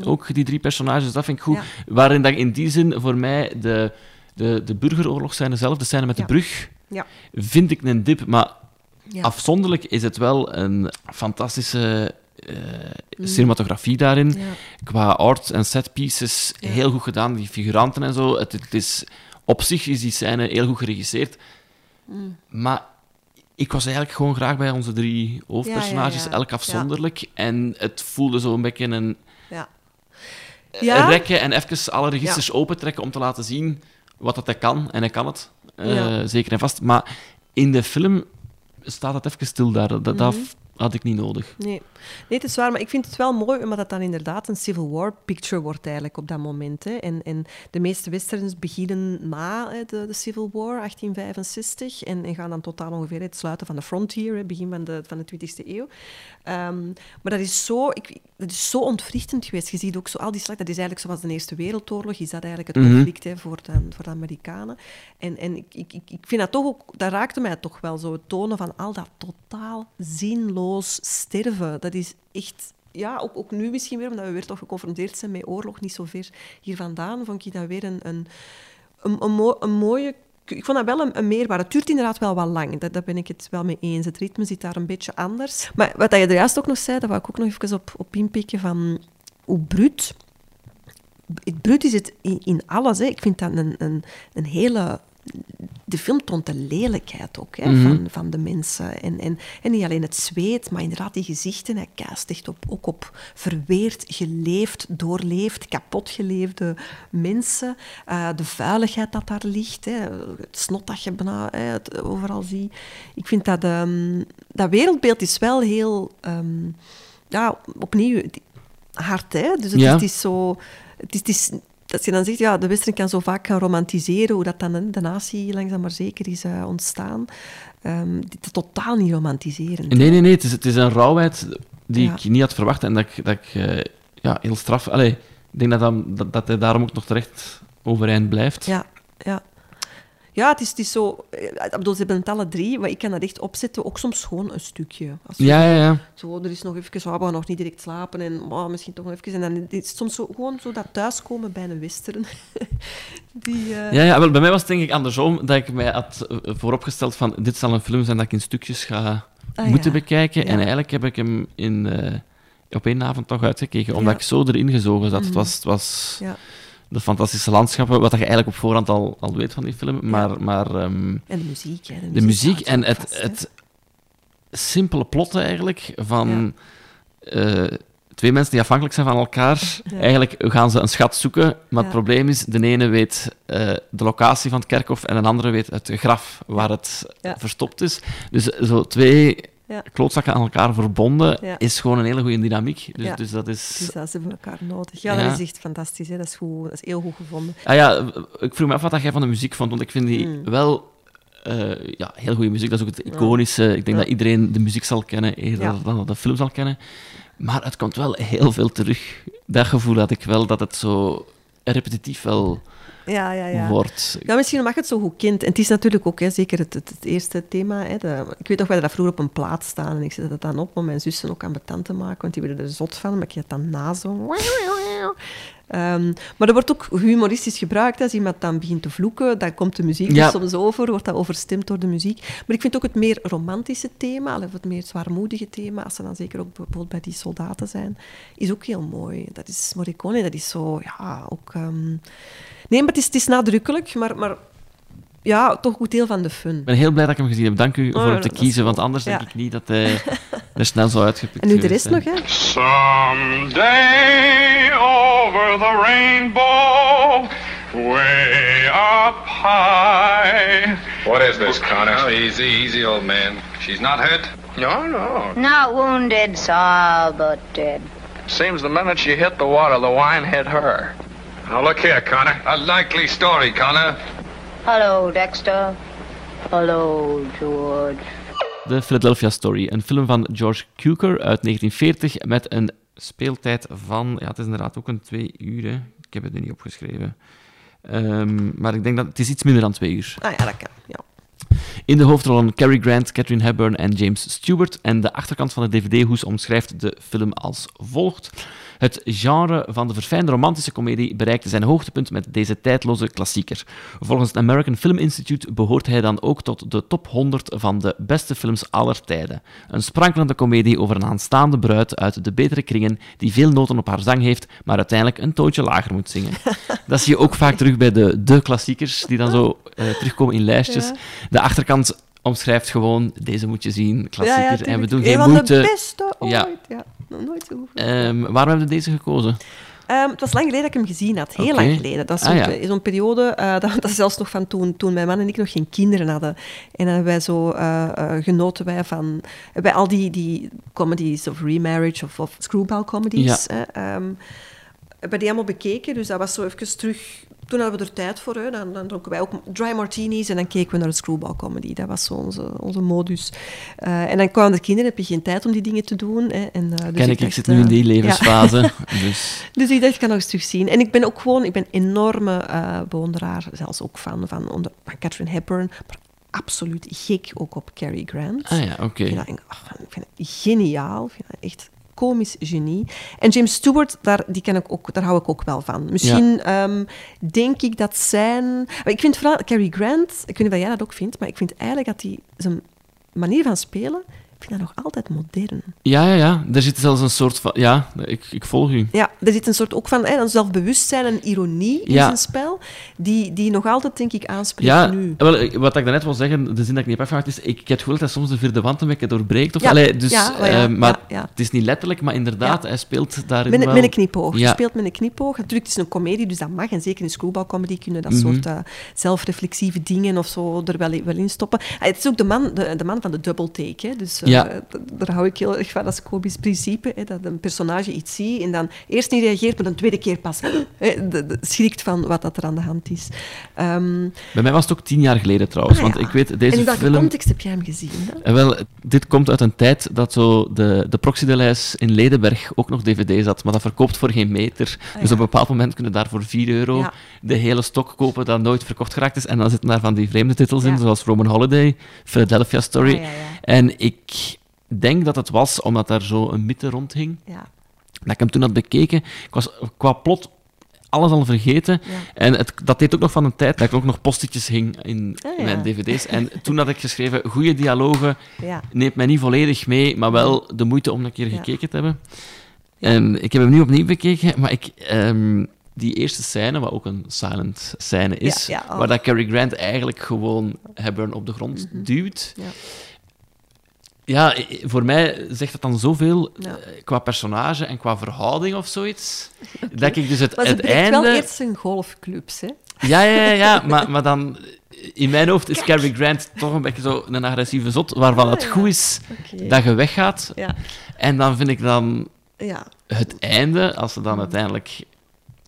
Ook die drie personages, dat vind ik goed.
Ja.
Waarin dat in die zin voor mij de, de, de zelf, de scène met
Ja.
de brug,
Ja.
vind ik een dip. Maar afzonderlijk is het wel een fantastische eh, cinematografie daarin. Qua art en set pieces heel goed gedaan. Die figuranten en zo. Het, het is, op zich is die scène heel goed geregisseerd.
Mm.
Maar ik was eigenlijk gewoon graag bij onze drie hoofdpersonages,
Ja, ja, ja.
elk afzonderlijk. En het voelde zo een beetje een
Ja.
ja? rekken en even alle registers opentrekken om te laten zien wat dat hij kan. En hij kan het, eh, zeker en vast. Maar in de film staat het even stil daar. Dat, dat
Mhm.
Had ik niet nodig.
Nee. nee, het is waar, maar ik vind het wel mooi, omdat het dan inderdaad een Civil War picture wordt eigenlijk op dat moment. Hè. En, en de meeste westerns beginnen na hè, de, de Civil War, 1865, en, en gaan dan tot aan ongeveer het sluiten van de frontier, hè, begin van de, van de 20e eeuw. Ehm, maar dat is, zo, ik, dat is zo ontwrichtend geweest. Je ziet ook zo al die slag, dat is eigenlijk zoals de Eerste Wereldoorlog, is dat eigenlijk het
Mhm.
conflict hè, voor, de, voor de Amerikanen. En, en ik, ik, ik vind dat toch ook, dat raakte mij toch wel zo, het tonen van al dat totaal zinloos sterven. Dat is echt, ja, ook, ook nu misschien weer, omdat we weer toch geconfronteerd zijn met oorlog, niet zo ver hier vandaan, vond ik dat weer een, een, een, een, mo- een mooie ik vond dat wel een, een meerwaarde. Het duurt inderdaad wel wat lang, daar, daar ben ik het wel mee eens. Het ritme zit daar een beetje anders. Maar wat je er juist ook nog zei, dat wou ik ook nog even op, op inpikken, van hoe bruut... Het bruut is het in, in alles. Hè. Ik vind dat een, een, een hele... De film toont de lelijkheid ook hè,
Mhm.
van, van de mensen. En, en, en niet alleen het zweet, maar inderdaad die gezichten. Hij kaast echt op, ook op verweerd, geleefd, doorleefd, kapot geleefde mensen. Eh, de vuiligheid dat daar ligt. Hè, het snot dat je bijna hè, het overal ziet. Ik vind dat... ehm, dat wereldbeeld is wel heel... ehm, ja, opnieuw hard. Hè? Dus het,
Ja.
is, het is zo... Het is, het is, dat je dan zegt, ja, de Westen kan zo vaak gaan romantiseren, hoe dat dan de natie langzaam maar zeker is eh, ontstaan. Ehm, dit is totaal niet romantiserend.
Nee, nee, nee. Het is, het is een rauwheid die
Ja.
ik niet had verwacht. En dat ik, dat ik eh, ja, heel straf... Allee, ik denk dat, dat, dat, dat hij daarom ook nog terecht overeind blijft.
Ja, ja. Ja, het is, het is zo... eh, Ik bedoel, ze hebben het alle drie, maar ik kan dat echt opzetten, ook soms gewoon een stukje. Als
ja, ja. ja.
Zo, er is nog even, oh, we gaan nog niet direct slapen en oh, misschien toch nog even. En dan is het soms zo, gewoon zo dat thuiskomen bij een western. (laughs) Die, eh,
Ja, ja, wel, bij mij was het denk ik andersom, dat ik mij had eh, vooropgesteld van dit zal een film zijn dat ik in stukjes ga
Ah,
moeten
ja.
bekijken.
Ja.
En eigenlijk heb ik hem in, op één avond toch uitgekeken, omdat ik zo erin gezogen zat. Het
Mhm.
was, het was
ja.
De fantastische landschappen, wat je eigenlijk op voorhand al, al weet van die film. Maar, maar ehm,
En de muziek. Hè.
de muziek en het,
vast,
het simpele plot eigenlijk van eh, twee mensen die afhankelijk zijn van elkaar.
Ja.
Eigenlijk gaan ze een schat zoeken, maar het probleem is, de ene weet eh, de locatie van het kerkhof en een andere weet het graf waar het verstopt is. Dus zo twee
Ja.
klootzakken aan elkaar verbonden
Ja.
is gewoon een hele goede dynamiek. Dus,
Ja.
dus dat is...
Dus dat, ze hebben elkaar nodig. Ja, dat is echt fantastisch. Hè. Dat, is goed, dat is heel goed gevonden.
Ah ja, ik vroeg me af wat jij van de muziek vond, want ik vind die
Mm.
wel eh, ja, heel goede muziek. Dat is ook het iconische. Ik denk dat iedereen de muziek zal kennen, eerder dan dat de film zal kennen. Maar het komt wel heel veel terug. Dat gevoel had ik wel, dat het zo repetitief wel
Ja, ja, ja.
wordt.
Ja, misschien mag het zo goed kind. En het is natuurlijk ook hè, zeker het, het, het eerste thema. Hè, de- ik weet nog, wij hadden dat vroeger op een plaat staan. En ik zette dat dan op om mijn zussen ook ambetant te maken. Want die werden er zot van. Maar ik had dan na zo... Ehm, maar dat wordt ook humoristisch gebruikt. Als iemand dan begint te vloeken, dan komt de muziek
Ja.
er soms over. Wordt dat overstemd door de muziek. Maar ik vind ook het meer romantische thema, of het meer zwaarmoedige thema, als ze dan zeker ook bijvoorbeeld bij die soldaten zijn, is ook heel mooi. Dat is Morricone, dat is zo, ja, ook... ehm, Nee, maar het is, het is nadrukkelijk, maar, maar ja, toch goed deel van de fun.
Ik ben heel blij dat ik hem gezien heb. Dank u voor
Oh,
hem te kiezen, want anders denk ik niet dat hij (laughs) er snel zou uitgepikt
En nu de rest nog, hè?
Someday over the rainbow, way up high.
What is this, Connor? Oh, easy, easy, old man. She's not hurt?
No, no.
Not wounded, Saul, but dead.
Seems the minute she hit the water, the wine hit her.
Now, look here, Connor. A likely story, Connor.
Hello, Dexter. Hello, George.
The Philadelphia Story, een film van George Cukor uit 1940 met een speeltijd van, ja, het is inderdaad ook een twee uur, hè. ik heb het nu niet opgeschreven. Ehm, maar ik denk dat het is iets minder dan twee uur.
Ah ja, dat kan. Ja.
In de hoofdrollen Cary Grant, Catherine Hepburn en James Stewart. En de achterkant van de DVD-hoes omschrijft de film als volgt. Het genre van de verfijnde romantische komedie bereikte zijn hoogtepunt met deze tijdloze klassieker. Volgens het American Film Institute behoort hij dan ook tot de top 100 van de beste films aller tijden. Een sprankelende komedie over een aanstaande bruid uit de betere kringen die veel noten op haar zang heeft, maar uiteindelijk een toontje lager moet zingen. (laughs) Dat zie je ook vaak terug bij de, de klassiekers die dan zo eh, terugkomen in lijstjes. De achterkant omschrijft gewoon, deze moet je zien, klassieker. en we doen geen moeite.
de beste ooit.
Ja.
Ja. nog nooit zo goed.
Ehm, waarom hebben we deze gekozen?
Ehm, het was lang geleden dat ik hem gezien had. Heel lang geleden. Dat is
Ah,
zo'n
ja.
pe- zo'n periode, eh, dat, dat is zelfs nog van toen, toen mijn man en ik nog geen kinderen hadden. En dan hebben wij zo eh, eh, genoten wij van bij al die, die comedies of remarriage of, of screwball comedies. Hè, ehm, hebben die allemaal bekeken. Dus dat was zo even terug... Toen hadden we er tijd voor. Hè. Dan, dan dronken wij ook dry martinis en dan keken we naar de screwball comedy. Dat was zo onze, onze modus. Eh, en dan kwamen de kinderen, heb je geen tijd om die dingen te doen. Hè. En, eh, dus
Ken ik, ik
dacht,
zit nu in
eh,
die
ja.
levensfase. (laughs) Dus
Dus ik dacht, ik kan nog eens terugzien. En ik ben ook gewoon, ik ben een enorme eh bewonderaar, zelfs ook van, van, onder, van Catherine Hepburn, maar absoluut gek ook op Cary Grant.
Ah ja, oké.
Ik ik vind dat geniaal, ik vind dat echt komisch genie. En James Stewart, daar, die ken ik ook, daar hou ik ook wel van. Misschien ehm, denk ik dat zijn... Ik vind vooral Cary Grant, ik weet niet of jij dat ook vindt, maar ik vind eigenlijk dat hij zijn manier van spelen, vind dat nog altijd modern.
Ja, ja, ja. Er zit zelfs een soort van... Ja, ik, ik volg u.
Ja, er zit een soort ook van hè, zelfbewustzijn en ironie in
Ja.
zijn spel, die, die nog altijd, denk ik, aanspreekt
Ja,
nu.
wel, ik- wat ik daarnet wil zeggen, de zin dat ik niet heb afgemaakt, is ik, ik heb het gevoel dat hij soms de vierde wand een beetje doorbreekt. Of,
Ja,
allee, dus,
ja, ja,
eh, maar
ja, ja.
het is niet letterlijk, maar inderdaad, hij speelt daarin
Met, een-
wel...
met een knipoog.
Ja.
speelt met een knipoog. Natuurlijk, het is een komedie, dus dat mag. En zeker in screwball comedy kunnen dat
Mhm.
soort eh, zelfreflexieve dingen of zo er wel, wel in stoppen. Ah, het is ook de man, de, de man van de double take. Hè. Dus eh,
Ja.
d- daar hou ik heel erg van, dat is komisch principe. Hè, dat een personage iets ziet en dan eerst niet reageert, maar een tweede keer pas (gasps) hè, de- de- schrikt van wat dat er aan de hand is. Ehm,
Bij mij was het ook tien jaar geleden trouwens,
ah,
want
ja.
ik weet,
en
deze
in welke
film...
context heb jij hem gezien? Hè?
En wel, dit komt uit een tijd dat zo de, de Proxy-de-lijst in Ledenberg ook nog dvd's had, maar dat verkoopt voor geen meter. Dus op een bepaald moment kunnen daar voor 4 euro
Ah,
de hele stok kopen dat nooit verkocht geraakt is. En dan zitten daar van die vreemde titels in, zoals Roman Holiday, Philadelphia Story.
Ah, ja, ja.
En ik denk dat het was omdat daar zo een mythe rondhing,
Ja.
dat ik hem toen had bekeken. Ik was qua plot alles al vergeten.
Ja.
En het, dat deed ook nog van een tijd dat ik ook nog postitjes hing in,
Ah, ja.
mijn dvd's. En (laughs) toen had ik geschreven, goede dialogen,
Ja.
neemt mij niet volledig mee, maar wel de moeite om een keer gekeken te hebben. En ik heb hem nu opnieuw bekeken, maar ik, ehm, die eerste scène, wat ook een silent scène is,
oh.
waar dat Cary Grant eigenlijk gewoon Hepburn op de grond duwt.
Mhm. Ja.
Ja, voor mij zegt dat dan zoveel
Ja.
eh, qua personage en qua verhouding of zoiets, (laughs) dat ik dus het,
Maar
het einde...
wel eerst zijn golfclubs, hè?
Ja, ja, ja, ja (laughs) maar, maar dan... In mijn hoofd is Cary Grant toch een beetje zo een agressieve zot, waarvan het
Ah,
goed is dat je weggaat.
Ja.
En dan vind ik dan
Ja.
het einde, als ze dan uiteindelijk,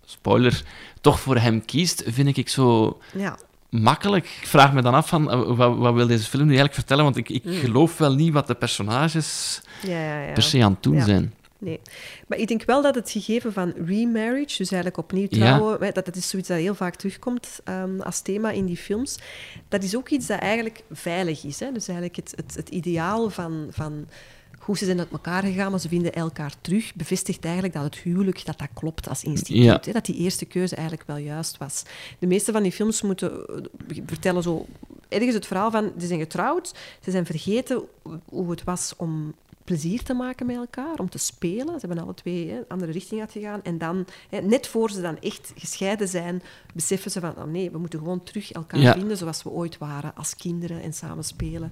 spoiler, toch voor hem kiest, vind ik zo
Ja.
Makkelijk. Ik vraag me dan af van, eh, wat, wat wil deze film nu eigenlijk vertellen? Want ik, ik
Mm.
geloof wel niet wat de personages
Ja, ja, ja.
per se aan het doen zijn.
Nee. Maar ik denk wel dat het gegeven van remarriage, dus eigenlijk opnieuw trouwen, dat het is zoiets dat heel vaak terugkomt ehm, als thema in die films, dat is ook iets dat eigenlijk veilig is. Hè? Dus eigenlijk het, het, het ideaal van, van hoe ze zijn uit elkaar gegaan, maar ze vinden elkaar terug, bevestigt eigenlijk dat het huwelijk dat dat klopt als instituut.
Ja.
Hè? Dat die eerste keuze eigenlijk wel juist was. De meeste van die films moeten eh, vertellen zo ergens het verhaal van, ze zijn getrouwd, ze zijn vergeten hoe het was om plezier te maken met elkaar, om te spelen. Ze hebben alle twee hè, een andere richting uitgegaan. En dan, hè, net voor ze dan echt gescheiden zijn, beseffen ze van, oh nee, we moeten gewoon terug elkaar
Ja.
vinden zoals we ooit waren, als kinderen en samen spelen.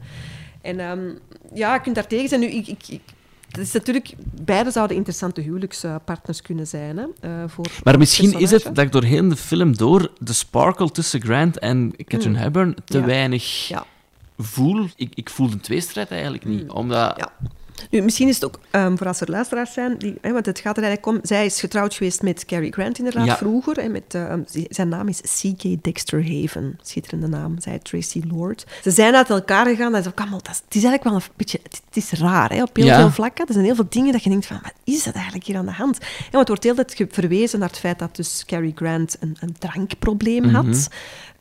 En ehm, ja, je kunt daar tegen zijn. Nu, ik, ik, ik, het is natuurlijk, beide zouden interessante huwelijkspartners kunnen zijn. Hè, eh, voor,
Maar misschien is het dat ik door heel de film door de sparkle tussen Grant en Catherine Hepburn te
Ja.
weinig
Ja.
voel. Ik, ik voel de tweestrijd eigenlijk niet, omdat...
Ja. Nu, misschien is het ook ehm, voor als er luisteraars zijn, die, hè, want het gaat er eigenlijk om. Zij is getrouwd geweest met Cary Grant inderdaad
Ja.
vroeger. Met, ehm, zijn naam is C.K. Dexter Haven. Schitterende naam, zij Tracy Lord. Ze zijn uit elkaar gegaan. Dat is, ook allemaal, dat is, het is eigenlijk wel een beetje het, het is raar hè, op heel
Ja.
veel vlakken. Er zijn heel veel dingen dat je denkt van, wat is dat eigenlijk hier aan de hand? Want het wordt heel tijd ge- verwezen naar het feit dat dus Cary Grant een, een drankprobleem had.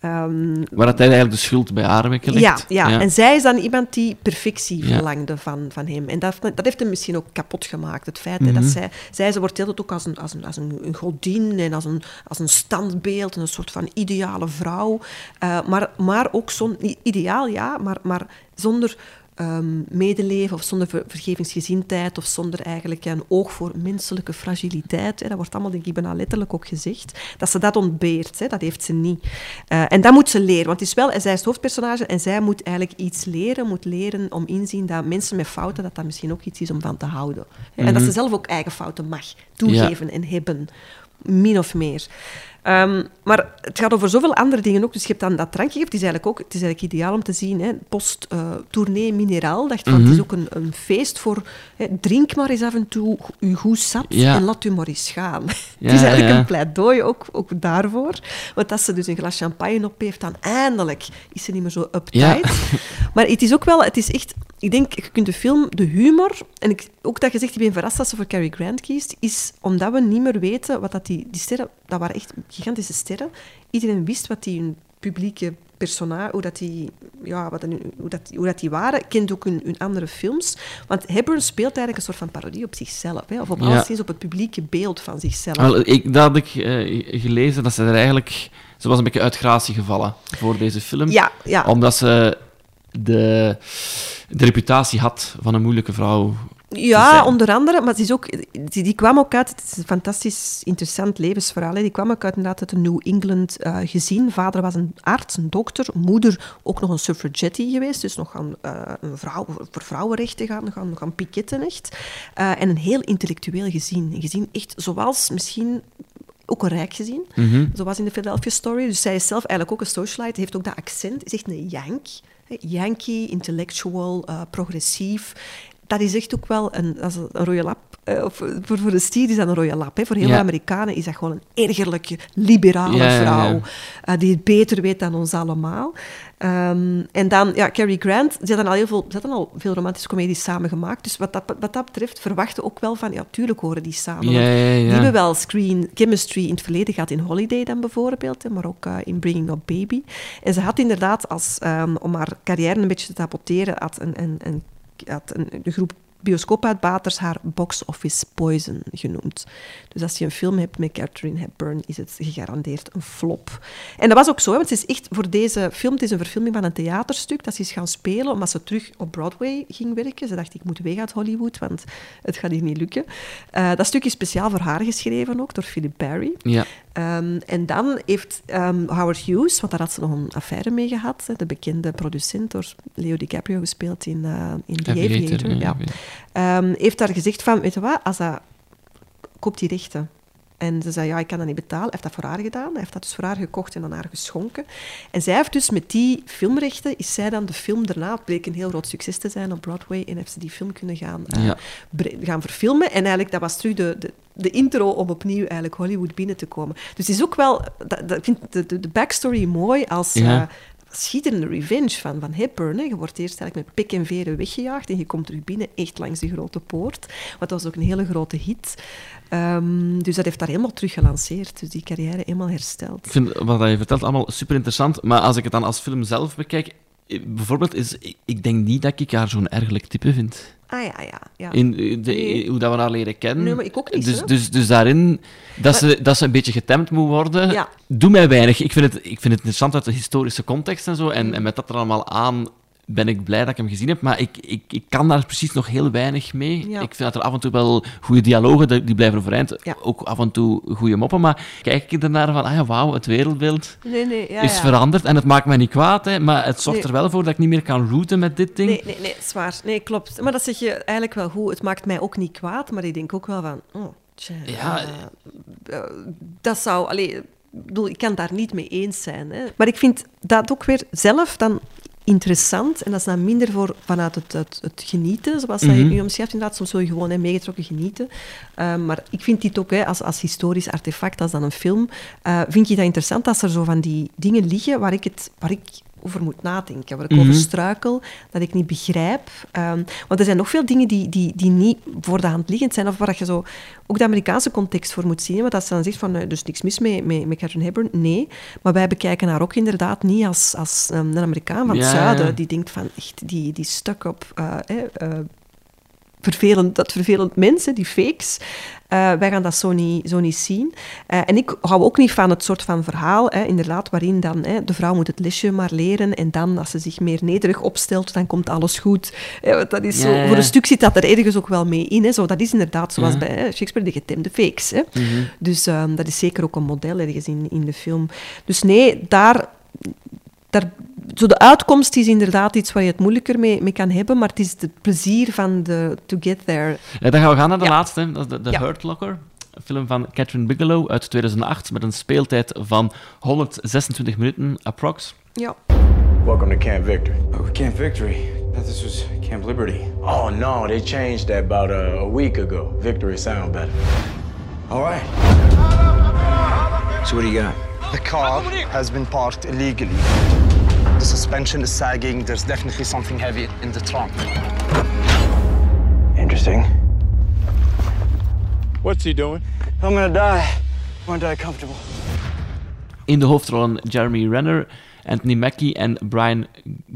Ehm,
Waar dat hij eigenlijk de schuld bij haar weggelegd.
ja, ja, en zij is dan iemand die perfectie
Ja.
verlangde van, van hem. En dat, dat heeft hem misschien ook kapot gemaakt. Het feit hè,
Mhm.
dat zij, zij ze wordt altijd ook als een, als een, als een, godin en als een, als een standbeeld, een soort van ideale vrouw. Eh, maar, maar ook zonder, ideaal, ja, maar, maar zonder ehm, medeleven of zonder ver- vergevingsgezindheid of zonder eigenlijk een oog voor menselijke fragiliteit. Hè. Dat wordt allemaal, denk ik, bijna letterlijk ook gezegd. Dat ze dat ontbeert, hè, dat heeft ze niet. Eh, en dat moet ze leren, want het is wel, zij is het hoofdpersonage en zij moet eigenlijk iets leren, moet leren om inzien dat mensen met fouten, dat dat misschien ook iets is om van te houden. En dat ze zelf ook eigen fouten mag toegeven en hebben, min of meer. Ehm, maar het gaat over zoveel andere dingen ook. Dus je hebt dan dat drankje, het is eigenlijk ook het is eigenlijk ideaal om te zien. hè, Post-tournee mineraal. Dacht van, Het is ook een, een feest voor... Hè, drink maar eens af en toe je goed
Ja.
en laat u maar eens gaan.
Ja, (laughs)
het is eigenlijk
ja.
een pleidooi ook, ook daarvoor. Want als ze dus een glas champagne op heeft, dan eindelijk is ze niet meer zo uptight. (laughs) Maar het is ook wel... Het is echt... Ik denk, je kunt de film, de humor... En ik, ook dat je zegt, ik ben verrast dat ze voor Cary Grant kiest, is omdat we niet meer weten wat dat die... Die sterren, dat waren echt gigantische sterren. Iedereen wist wat die hun publieke persona, hoe dat die, ja, wat dan, hoe dat, hoe dat die waren, kent ook hun, hun andere films. Want Hepburn speelt eigenlijk een soort van parodie op zichzelf, hè, of op
Ja.
alleszins op het publieke beeld van zichzelf.
Wel, ik, dat had ik eh, gelezen, dat ze er eigenlijk... Ze was een beetje uit gratie gevallen voor deze film.
Ja, ja.
Omdat ze de, de reputatie had van een moeilijke vrouw.
Ja, onder andere, maar het is ook, die, die kwam ook uit, het is een fantastisch interessant levensverhaal, hè. die kwam ook uit inderdaad uit een New England eh, gezin. Vader was een arts, een dokter, moeder ook nog een suffragette geweest, dus nog gaan, eh, een vrouw, voor vrouwenrechten gaan, gaan, gaan piketten echt. Eh, en een heel intellectueel gezin. Een gezin echt zoals misschien ook een rijk gezin, zoals in de Philadelphia Story. Dus zij is zelf eigenlijk ook een socialite, heeft ook dat accent, is echt een yank. Yankee, intellectual, eh, progressief. Dat is echt ook wel een, als een rode lap. Eh, of voor, voor de stier is dat een rode lap. Hè. Voor heel
Ja.
veel Amerikanen is dat gewoon een ergerlijke, liberale
Ja, ja, ja.
vrouw. eh, die het beter weet dan ons allemaal. Ehm, en dan, ja, Cary Grant, ze hadden al heel veel, ze hadden al veel romantische comedies samen gemaakt. Dus wat dat, wat dat betreft verwachten ook wel van, ja, tuurlijk horen die samen. Die hebben wel screen chemistry in het verleden gehad in Holiday dan bijvoorbeeld, hè, maar ook eh, in Bringing Up Baby. En ze had inderdaad, als, ehm, om haar carrière een beetje te saboteren, had een, een, een, had een, de groep bioscoopuitbaters haar box office poison genoemd. Dus als je een film hebt met Catherine Hepburn, is het gegarandeerd een flop. En dat was ook zo, want ze is echt voor deze film, het is een verfilming van een theaterstuk, dat ze is gaan spelen, omdat ze terug op Broadway ging werken. Ze dacht, ik moet weg uit Hollywood, want het gaat hier niet lukken. Eh, dat stuk is speciaal voor haar geschreven ook, door Philip Barry.
Ja.
Ehm, en dan heeft ehm, Howard Hughes, want daar had ze nog een affaire mee gehad, de bekende producent, door Leo DiCaprio gespeeld in, eh in The
Aviator,
Aviator.
ja.
Ehm, heeft daar gezegd van, weet je wat, als dat, koop die rechten. En ze zei, ja, ik kan dat niet betalen. Hij heeft dat voor haar gedaan. Hij heeft dat dus voor haar gekocht en aan haar geschonken. En zij heeft dus met die filmrechten, is zij dan de film daarna, het bleek een heel groot succes te zijn op Broadway, en heeft ze die film kunnen gaan, eh,
Ja.
gaan verfilmen. En eigenlijk, dat was terug de, de, de intro om opnieuw eigenlijk Hollywood binnen te komen. Dus het is ook wel, dat, dat, ik vind de, de, de backstory mooi als...
Ja.
eh, schitterende revenge van, van Hepburn. Hè. Je wordt eerst eigenlijk met pik en veren weggejaagd en je komt terug binnen, echt langs de grote poort. Dat was ook een hele grote hit. Ehm, dus dat heeft daar helemaal terug gelanceerd. Dus die carrière helemaal hersteld.
Ik vind wat je vertelt allemaal super interessant, maar als ik het dan als film zelf bekijk, bijvoorbeeld, is, ik- denk niet dat ik haar zo'n ergelijk type vind.
Ah ja, ja. ja.
In eh, de,
Nee.
hoe dat we haar leren kennen.
Nee, maar ik ook niet,
Dus,
hè.
dus, dus daarin, dat, ze, dat ze een beetje getemd moet worden,
Ja.
doet mij weinig. Ik vind, het, ik vind het interessant uit de historische context en zo, en, en met dat er allemaal aan ben ik blij dat ik hem gezien heb, maar ik, ik, ik kan daar precies nog heel weinig mee.
Ja.
Ik vind dat er af en toe wel goede dialogen, die blijven overeind,
Ja.
ook af en toe goede moppen, maar kijk ik ernaar van, ah ja, wauw, het wereldbeeld
Nee, nee, ja,
is veranderd en het maakt mij niet kwaad, hè, maar het zorgt
Nee.
er wel voor dat ik niet meer kan rooten met dit ding.
Nee, nee, nee, zwaar. Nee, klopt. Maar dat zeg je eigenlijk wel goed. Het maakt mij ook niet kwaad, maar ik denk ook wel van... Oh, tja,
Ja.
eh, dat zou... Allee, ik bedoel, ik kan daar niet mee eens zijn. Hè. Maar ik vind dat ook weer zelf dan interessant. En dat is dan minder voor, vanuit het, het, het genieten, zoals
Mhm.
het nu omschrijft. Inderdaad, soms wil je gewoon hè, meegetrokken genieten. Eh, maar ik vind dit ook hè, als, als historisch artefact, als dan een film, eh, vind je dat interessant als er zo van die dingen liggen waar ik, het, waar ik over moet nadenken, waar ik
Mhm.
over struikel, dat ik niet begrijp. Ehm, want er zijn nog veel dingen die, die, die niet voor de hand liggend zijn, of waar je zo ook de Amerikaanse context voor moet zien. Want als ze dan zegt van, eh, dus niks mis mee met, met Catherine Hepburn, nee. Maar wij bekijken haar ook inderdaad niet als, als ehm, een Amerikaan van het
Ja,
zuiden,
ja.
die denkt van, echt, die, die stuk op... eh, eh, vervelend, dat vervelend mensen, die fakes. Eh, wij gaan dat zo niet, zo niet zien. Eh, en ik hou ook niet van het soort van verhaal, hè, inderdaad, waarin dan hè, de vrouw moet het lesje maar leren en dan, als ze zich meer nederig opstelt, dan komt alles goed. Eh, want dat is zo,
Ja, ja.
Voor een stuk zit dat er ergens ook wel mee in. Hè. Zo, dat is inderdaad zoals
Ja.
bij hè, Shakespeare, de getemde fakes. Hè. Dus ehm, dat is zeker ook een model ergens in, in de film. Dus nee, daar daar, zo de uitkomst is inderdaad iets waar je het moeilijker mee, mee kan hebben, maar het is het plezier van de to get there.
Ja, dan gaan we gaan naar de
Ja.
laatste, dat is de, de
Ja.
Hurt Locker. Een film van Catherine Bigelow uit 2008 met een speeltijd van 126 minuten, approx.
Ja.
Welcome to Camp Victory.
Oh, Camp Victory. This was Camp Liberty.
Oh no, they changed that about a, a week ago. Victory sound better.
All right. So what do you got?
The car has been parked illegally. The suspension is sagging. There's definitely something heavy in the trunk.
Interesting.
What's he doing?
I'm gonna die. I'm gonna die comfortable.
In de hoofdrollen Jeremy Renner, Anthony Mackie en Brian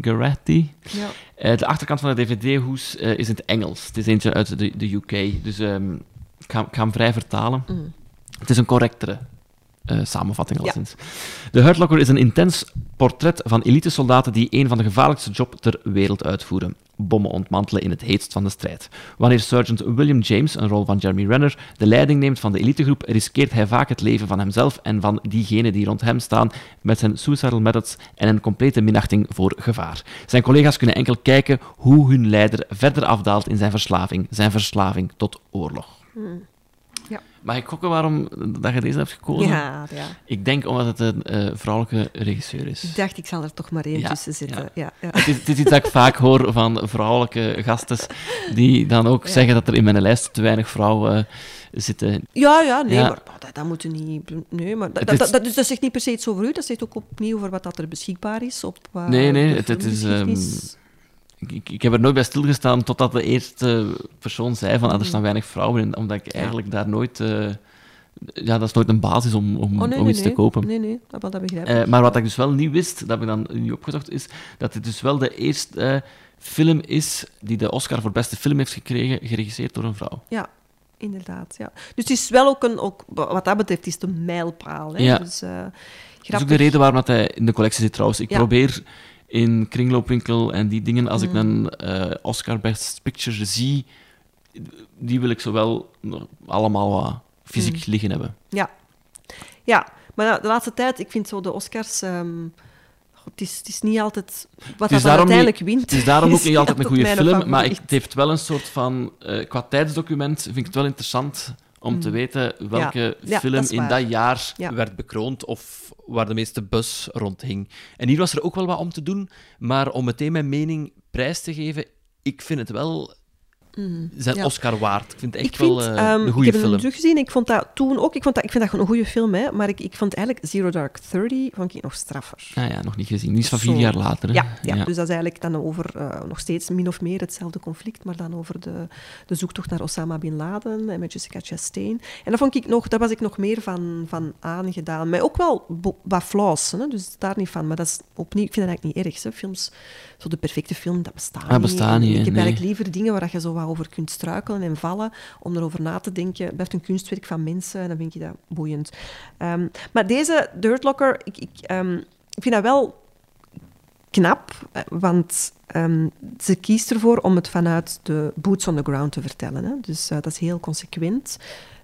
Garetti.
Ja.
Eh, de achterkant van de DVD-hoes eh, is in het Engels. Het is eentje uit de, de UK, dus ehm, ik, ga, ik ga hem vrij vertalen. Het is een correctere eh, samenvatting.
Ja.
De Hurt Locker is een intens portret van elitesoldaten die een van de gevaarlijkste jobs ter wereld uitvoeren. Bommen ontmantelen in het heetst van de strijd. Wanneer Sergeant William James, een rol van Jeremy Renner, de leiding neemt van de elitegroep, riskeert hij vaak het leven van hemzelf en van diegenen die rond hem staan met zijn suicidal methods en een complete minachting voor gevaar. Zijn collega's kunnen enkel kijken hoe hun leider verder afdaalt in zijn verslaving, zijn verslaving tot oorlog.
Ja.
Mag ik gokken waarom dat je deze hebt gekozen?
Ja, ja.
Ik denk omdat het een eh, vrouwelijke regisseur is.
Ik dacht, ik zal er toch maar één
Ja,
tussen zetten.
ja.
Ja.
Het is, het is iets dat ik vaak hoor van vrouwelijke gasten die dan ook zeggen dat er in mijn lijst te weinig vrouwen eh, zitten.
ja, ja, nee, maar dat, dat moet je niet... Nee, maar dat, dat, dat, dus dat zegt niet per se iets over u, dat zegt ook opnieuw over wat dat er beschikbaar is. Op, eh,
Nee, nee, het- het is,
filmgeschiedenis.
Ik, ik, heb er nooit bij stilgestaan totdat de eerste persoon zei van ah, er staan weinig vrouwen in, omdat ik eigenlijk daar nooit... eh, ja, dat is nooit een basis om, om,
Oh, nee,
om iets
nee.
te kopen.
Nee, nee, dat, dat begrijp ik.
Eh, maar wat ik dus wel niet wist, dat heb ik dan nu opgezocht, is dat dit dus wel de eerste eh, film is die de Oscar voor beste film heeft gekregen, geregisseerd door een vrouw.
Ja, inderdaad. Ja. Dus het is wel ook een, ook, wat dat betreft, is het een mijlpaal. Hè?
Ja.
Dus,
Dat is ook de reden waarom dat hij in de collectie zit trouwens. Ik
Ja.
probeer in Kringloopwinkel en die dingen, als ik
Mm.
een eh, Oscar Best Picture zie, die wil ik zowel allemaal wat fysiek
Mm.
liggen hebben.
Ja. ja, maar de laatste tijd, ik vind zo de Oscars... ehm, het, is, het is niet altijd wat dat
is
dan
daarom
uiteindelijk
niet,
wint.
Het is daarom ook (laughs) niet altijd een goede film, maar ik, het heeft wel een soort van... eh, qua tijdsdocument vind ik het wel interessant om te weten welke
Mm. Ja,
film
dat
in dat jaar
Ja.
werd bekroond of waar de meeste bus rondhing. En hier was er ook wel wat om te doen, maar om meteen mijn mening prijs te geven, ik vind het wel zijn
ja.
Oscar waard. Ik vind het echt
Ik vind,
wel eh,
ehm,
een
ik
goede
heb hem
film.
teruggezien. Ik vond dat toen ook. Ik, vond dat, ik vind dat gewoon een goede film, hè, maar ik, ik vond eigenlijk Zero Dark Thirty vond ik nog straffer.
Ah ja, nog niet gezien. Die is van vier
Zo.
jaar later. hè?
Ja, ja, dus dat is eigenlijk dan over eh, nog steeds min of meer hetzelfde conflict, maar dan over de, de zoektocht naar Osama Bin Laden en met Jessica Chastain. En dat, vond ik nog, daar was ik nog meer van, van aangedaan. Maar ook wel wat flaws, hè, dus daar niet van. Maar dat is opnieuw, ik vind dat eigenlijk niet erg. Hè. Films, zo de perfecte film, dat bestaat
Ah, bestaat niet, hè,
Ik heb
nee.
eigenlijk liever dingen waar je zo wat over kunt struikelen en vallen, om erover na te denken. Het blijft een kunstwerk van mensen en dan vind je dat boeiend. Ehm, maar deze Dirt Locker, ik, ik, ehm, ik vind dat wel knap, eh, want ehm, ze kiest ervoor om het vanuit de boots on the ground te vertellen. Hè. Dus eh, dat is heel consequent.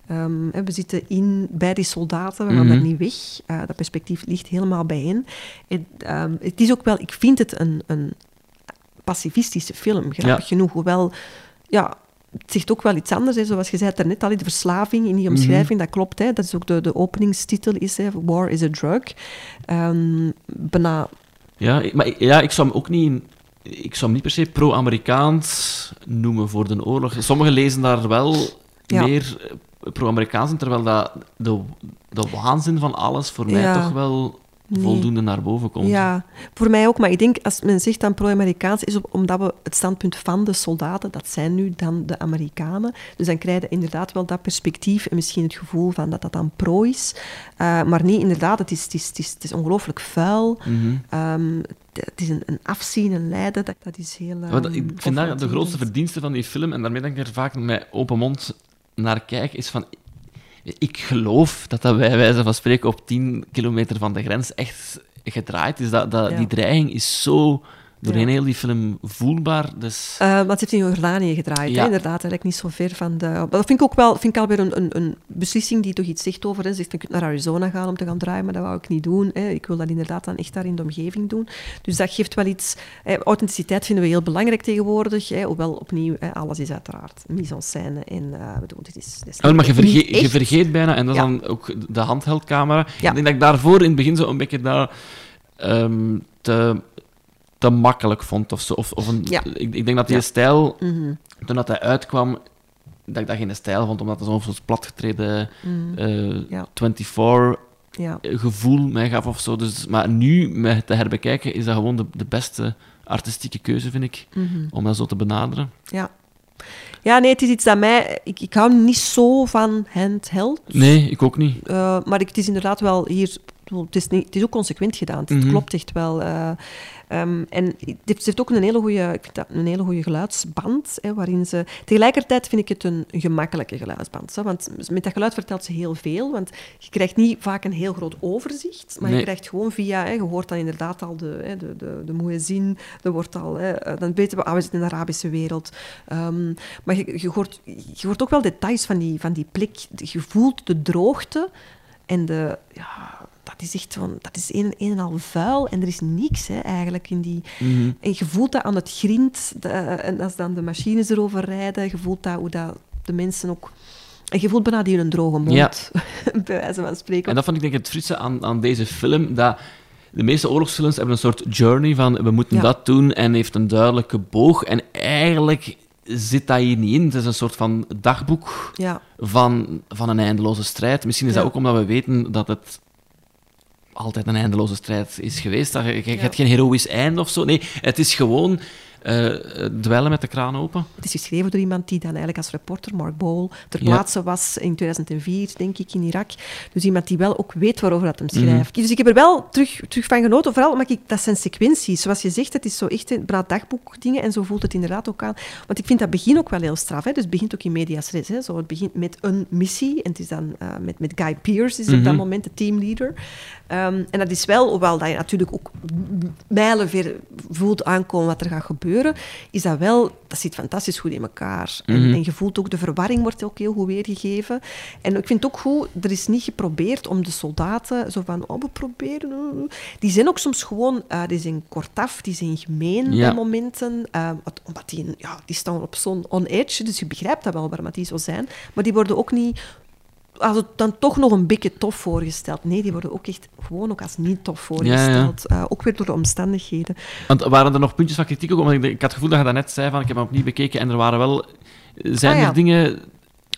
We zitten in, bij die soldaten, we gaan
Mhm.
daar niet weg. Eh, dat perspectief ligt helemaal bij hen. En, het is ook wel, ik vind het een, een pacifistische film, grappig
Ja.
genoeg. Hoewel, ja, het zegt ook wel iets anders. Hè. Zoals je zei daarnet al, die verslaving in die
Mhm.
omschrijving, dat klopt. Hè. Dat is ook de, de openingstitel, is, hè, War is a Drug. Ehm bijna
Ja, ik- maar ja, ik zou hem ook niet... Ik zou hem niet per se pro-Amerikaans noemen voor de oorlog. Sommigen lezen daar wel
Ja.
meer eh, pro-Amerikaans in, terwijl dat de, de waanzin van alles voor mij
Ja.
toch wel voldoende naar boven komt.
Ja, voor mij ook. Maar ik denk, als men zegt dan pro-Amerikaans, is omdat we het standpunt van de soldaten, dat zijn nu dan de Amerikanen. Dus dan krijg je inderdaad wel dat perspectief en misschien het gevoel van dat dat dan pro is. Uh, maar nee, inderdaad, het is, het is, het is, het is ongelooflijk vuil.
Mhm.
Ehm, het is een, een afzien, een lijden, dat, dat is heel... Ehm,
ik vind dat de grootste verdienste van die film, en daarmee denk ik er vaak met open mond naar kijk, is van... Ik geloof dat dat bij wijze van spreken op 10 kilometer van de grens echt gedraaid is. Dat, dat,
Ja.
Die dreiging is zo doorheen
Ja.
heel die film voelbaar. Dus...
Uh, want ze heeft in Jordanië gedraaid,
Ja.
hè, inderdaad, eigenlijk niet zo ver van de... Maar dat vind ik ook wel vind ik alweer een, een, een beslissing die toch iets zegt over. Hè. Ze zegt, je kunt naar Arizona gaan om te gaan draaien, maar dat wou ik niet doen. Hè. Ik wil dat inderdaad dan echt daar in de omgeving doen. Dus dat geeft wel iets... Hè. Authenticiteit vinden we heel belangrijk tegenwoordig. Hè. Hoewel, opnieuw, hè, alles is uiteraard mise en scène. En, uh, bedoel, dit is, dit is
Ja, maar je, vergeet, je vergeet bijna, en dat is dan ook de handheldcamera. Ik denk dat ik daarvoor in het begin zo een beetje daar ehm, te, te makkelijk vond. Of zo. Of, of een,
Ja.
ik, ik denk dat die
Ja.
stijl,
Mhm.
toen dat hij uitkwam, dat ik dat geen stijl vond, omdat het zo'n soort platgetreden eh,
Ja.
24
Ja.
gevoel mij gaf of zo. Dus, maar nu, met te herbekijken, is dat gewoon de, de beste artistieke keuze, vind ik,
Mhm.
om dat zo te benaderen.
Ja. Ja, nee, het is iets dat mij... Ik, ik hou niet zo van handheld.
Nee, ik ook niet.
Uh, maar ik- het is inderdaad wel hier... Het is, niet, het is ook consequent gedaan. Het,
Mhm.
klopt echt wel. uh, um, en het heeft, ook een hele goede, een hele goede geluidsband. Hè, waarin ze, tegelijkertijd vind ik het een, gemakkelijke geluidsband. Hè, want met dat geluid vertelt ze heel veel. Want je krijgt niet vaak een heel groot overzicht. Maar
Nee.
je krijgt gewoon via... Hè, je hoort dan inderdaad al de, hè, de, de, de muezzin. Er wordt al... Hè, uh, dan weten we, ah, we zitten in de Arabische wereld. Um, maar je, je, hoort, je hoort ook wel details van die, van die plek. Je voelt de droogte en de... Ja, dat is echt van, dat is een, een en al vuil en er is niks hè, eigenlijk in die.
Mhm.
En je voelt dat aan het grind, de, en als dan de machines erover rijden, je voelt dat hoe dat de mensen ook. En je voelt bijna die een droge mond,
Ja. (laughs)
bij wijze van spreken.
En dat vond ik denk ik het frisse aan, aan deze film, dat de meeste oorlogsfilms hebben een soort journey van we moeten
Ja.
dat doen en heeft een duidelijke boog. En eigenlijk zit dat hier niet in. Het is een soort van dagboek
Ja.
van, van een eindeloze strijd. Misschien is
Ja.
dat ook omdat we weten dat het altijd een eindeloze strijd is geweest. Dat je, je, je
Ja.
hebt geen heroïsch einde of zo. Nee, het is gewoon eh dweilen met de kraan open.
Het is geschreven door iemand die dan eigenlijk als reporter, Mark Bowl, ter
Ja.
plaatse was in 2004, denk ik, in Irak. Dus iemand die wel ook weet waarover dat hem
Mhm.
schrijft. Dus ik heb er wel terug, terug van genoten. Vooral omdat ik, dat zijn sequenties. Zoals je zegt, het is zo echt een braad dagboekdingen. En zo voelt het inderdaad ook aan. Want ik vind dat begin ook wel heel straf. Hè. Dus het begint ook in medias res. Hè. Zo, het begint met een missie. En het is dan eh, met, met Guy Pearce, is op dat
Mhm.
moment de teamleader. Ehm, en dat is wel, hoewel dat je natuurlijk ook mijlenver voelt aankomen wat er gaat gebeuren, is dat wel, dat zit fantastisch goed in elkaar. En,
Mhm.
en je voelt ook, de verwarring wordt ook heel goed weergegeven. En ik vind het ook goed, er is niet geprobeerd om de soldaten zo van, oh, we proberen... eh. Die zijn ook soms gewoon, eh, die zijn kortaf, die zijn gemeen
Ja.
bij momenten. wat- omdat die, ja, die staan op zo'n on edge, dus je begrijpt dat wel waarom die zo zijn. Maar die worden ook niet als het dan toch nog een beetje tof voorgesteld. Nee, die worden ook echt gewoon ook als niet tof voorgesteld. Eh, ook weer door de omstandigheden.
Want waren er nog puntjes van kritiek ook? Want ik, ik had het gevoel dat je dat net zei, van ik heb hem opnieuw bekeken en er waren wel... Zijn
Ah, ja.
er dingen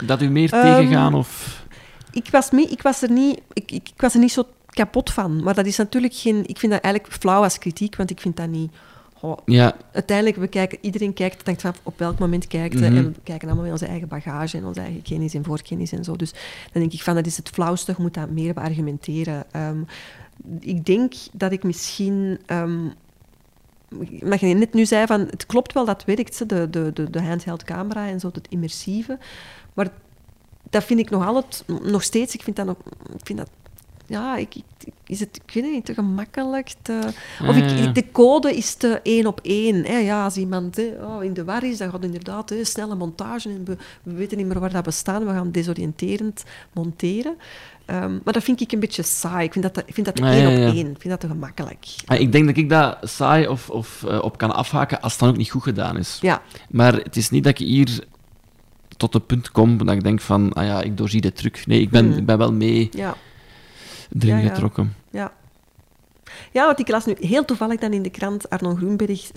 dat u meer
Ehm,
tegengaan? Of...
Ik was, mee, ik, was er niet, ik, ik, ik was er niet zo kapot van. Maar dat is natuurlijk geen... Ik vind dat eigenlijk flauw als kritiek, want ik vind dat niet... oh,
Ja,
Uiteindelijk, we kijken, iedereen kijkt, denkt van op welk moment kijkt.
Mhm.
En we kijken allemaal met onze eigen bagage en onze eigen kennis en voorkennis en zo. Dus dan denk ik van, dat is het flauwste, je moet dat meer beargumenteren. Ehm, ik denk dat ik misschien... ehm wat je net nu zei, van, het klopt wel, dat werkt, de, de, de, de handheld camera en zo, het immersieve. Maar dat vind ik nog altijd, nog steeds, ik vind dat nog... Ik vind dat, ja, ik, ik, is het, ik weet het niet, te gemakkelijk, te... Of ik, de code is te één op één. Hè. Ja, als iemand hè, oh, in de war is, dan gaat inderdaad hè, snelle montage en we, we weten niet meer waar dat we staan. We gaan desoriënterend monteren. Ehm, maar dat vind ik een beetje saai. Ik vind dat, ik vind dat
Ja,
één
ja, ja.
op één. Ik vind dat te gemakkelijk.
Ik denk dat ik dat saai of, of eh, op kan afhaken als het dan ook niet goed gedaan is.
Ja.
Maar het is niet dat ik hier tot het punt kom dat ik denk van, ah ja, ik doorzie de truc. Nee, ik ben,
Mhm.
ik ben wel mee
Ja.
Erin
Ja, ja.
getrokken.
Ja. Ja, want ik las nu heel toevallig dan in de krant, Arno Groenberg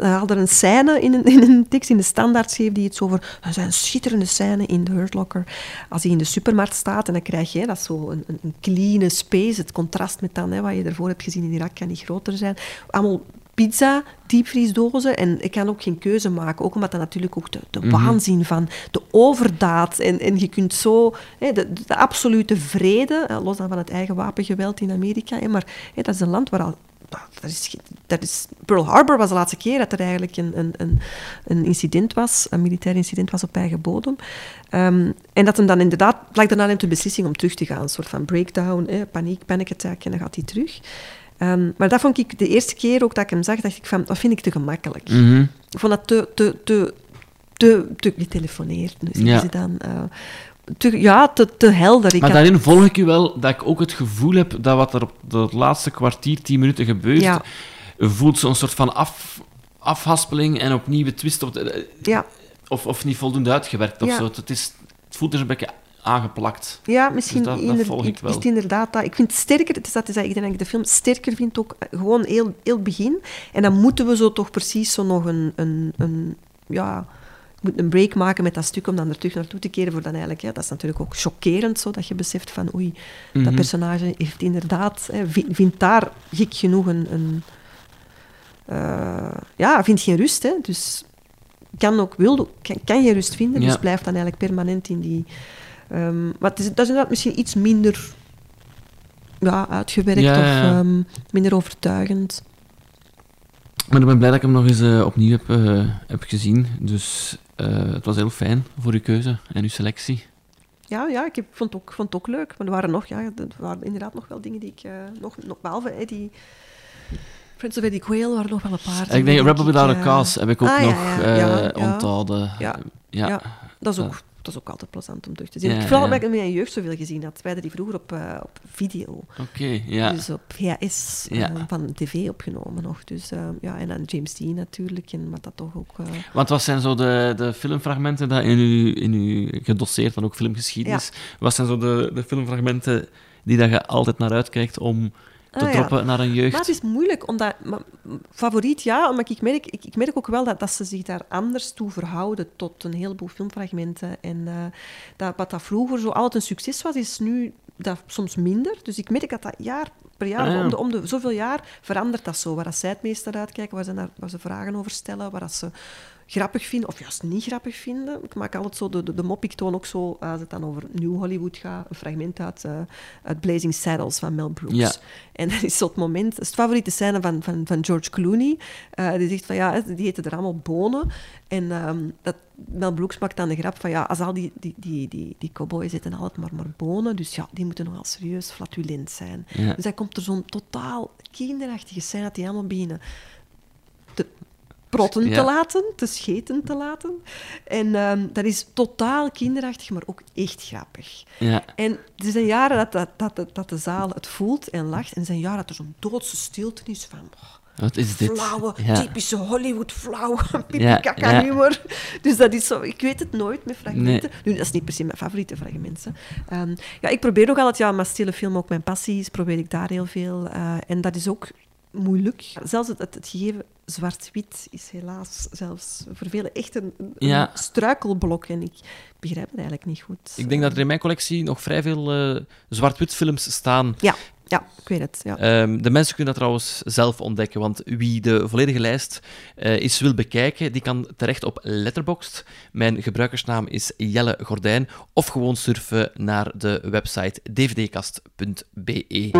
haalde er een scène in een, in een tekst in de standaard schreef die iets over, er zijn schitterende scène in de Hurt Locker. Als hij in de supermarkt staat en dan krijg je, dat zo een, een, een clean space, het contrast met dan, hè, wat je ervoor hebt gezien in Irak kan niet groter zijn. Allemaal pizza, diepvriesdozen. En ik kan ook geen keuze maken. Ook omdat dat natuurlijk ook de, de waanzin van de overdaad. En, en je kunt zo... Hè, de, de absolute vrede, los dan van het eigen wapengeweld in Amerika. Hè, maar hè, dat is een land waar al... Dat is, dat is, Pearl Harbor was de laatste keer dat er eigenlijk een, een, een, incident was, een militair incident was op eigen bodem. Um, en dat hem dan inderdaad, lag daarna neemt de beslissing om terug te gaan. Een soort van breakdown, hè, paniek, panic attack, en dan gaat hij terug. Um, maar dat vond ik de eerste keer ook dat ik hem zag, dacht ik van, dat vind ik te gemakkelijk.
Mm -hmm.
Ik vond dat te, te, te, te, te dus ja. ze dan. Uh, te, ja, te, te helder.
Ik maar daarin had... volg ik u wel dat ik ook het gevoel heb dat wat er op het laatste kwartier, tien minuten gebeurt, ja. voelt zo'n soort van af, afhaspeling en opnieuw twist op de,
ja.
of, of niet voldoende uitgewerkt of zo. Het, is, het voelt er een beetje aangeplakt.
Ja, misschien
dus dat, dat volg ik wel.
is het inderdaad dat. Ik vind het sterker, het is dat is dat ik denk dat ik de film sterker vind ook gewoon heel, heel begin. En dan moeten we zo toch precies zo nog een, een, een ja, moet een break maken met dat stuk om dan er terug naartoe te keren voor dan eigenlijk, ja, dat is natuurlijk ook chockerend zo, dat je beseft van oei, mm -hmm. dat personage heeft inderdaad, hè, vindt vind daar gek genoeg een, een uh, ja, vindt geen rust, hè, dus kan ook wil, kan, kan geen rust vinden, ja. dus blijft dan eigenlijk permanent in die Um, maar het is, dat is inderdaad misschien iets minder ja, uitgewerkt
ja,
ja, ja. of um, minder overtuigend.
Maar ik ben blij dat ik hem nog eens uh, opnieuw heb, uh, heb gezien. Dus uh, het was heel fijn voor uw keuze en uw selectie.
Ja, ja ik heb, vond, het ook, vond het ook leuk. Maar er waren, nog, ja, er waren inderdaad nog wel dingen die ik... nog, nog, behalve hey, die... Friends of Eddie Quayle waren nog wel een paar.
Ik denk Rebel Without a Cause heb ik ook ah, nog ja, ja, onthouden.
Ja, ja. dat is ook dat is ook altijd plezant om terug te zien. Ja, Vooral omdat ja. ik in mijn jeugd zoveel gezien had. Wij die vroeger op, uh, op video.
Oké, okay, ja.
Dus op VHS ja. uh, van tv opgenomen nog. Dus, uh, ja, en dan James Dean natuurlijk, en wat dat toch ook...
Want wat zijn zo de, de filmfragmenten dat in u, in u gedosseerd, van ook filmgeschiedenis, wat zijn zo de, de filmfragmenten die dat je altijd naar uitkijkt om te ah, droppen
ja.
naar een jeugd?
Maar het is moeilijk, omdat... Maar, favoriet, ja, maar ik merk, ik, ik, merk ook wel dat, dat ze zich daar anders toe verhouden tot een heleboel filmfragmenten. En uh, dat, wat dat vroeger zo altijd een succes was, is nu dat soms minder. Dus ik merk dat dat jaar per jaar, ah, ja. om, de, om de zoveel jaar, verandert dat zo. Waar dat zij het meest naar uitkijken, waar ze, naar, waar ze vragen over stellen, waar dat ze grappig vinden, of juist niet grappig vinden. Ik maak altijd zo de, de, de mop, ik toon ook zo, als het dan over New Hollywood gaat, een fragment uit, uh, uit Blazing Saddles van Mel Brooks.
Ja.
En dat is zo het moment, dat is het favoriete scène van, van, van George Clooney. Uh, die zegt van, ja, die eten er allemaal bonen. En um, dat, Mel Brooks maakt dan de grap van, ja, als al die, die, die, die, die cowboys eten altijd maar, maar bonen, dus ja, die moeten nogal serieus flatulent zijn.
Ja.
Dus dan komt er zo'n totaal kinderachtige scène dat die allemaal beginnen te protten
Ja.
te laten, te scheten te laten. En ehm, dat is totaal kinderachtig, maar ook echt grappig.
Ja.
En er zijn jaren dat, dat, dat, de zaal het voelt en lacht. En er zijn jaren dat er zo'n doodse stilte is van... oh,
Wat is dit?
Flauwe,
Ja.
typische Hollywood flauwe (laughs)
ja.
humor. Dus dat is zo, ik weet het nooit met fragmenten. Nu, dat is niet per se mijn favoriete fragmenten. Ehm, ja, ik probeer ook altijd, ja, maar stille film ook mijn passie is, probeer ik daar heel veel. eh, en dat is ook moeilijk. Zelfs het, het, het gegeven zwart-wit is helaas zelfs voor velen echt een, een
Ja.
struikelblok. En ik begrijp het eigenlijk niet goed.
Ik denk dat er in mijn collectie nog vrij veel eh, zwart-wit films staan.
Ja, ja, ik weet het. Ja.
Ehm, de mensen kunnen dat trouwens zelf ontdekken, want wie de volledige lijst eh, eens wil bekijken, die kan terecht op Letterboxd. Mijn gebruikersnaam is Jelle Gordijn, of gewoon surfen naar de website dvdkast.be.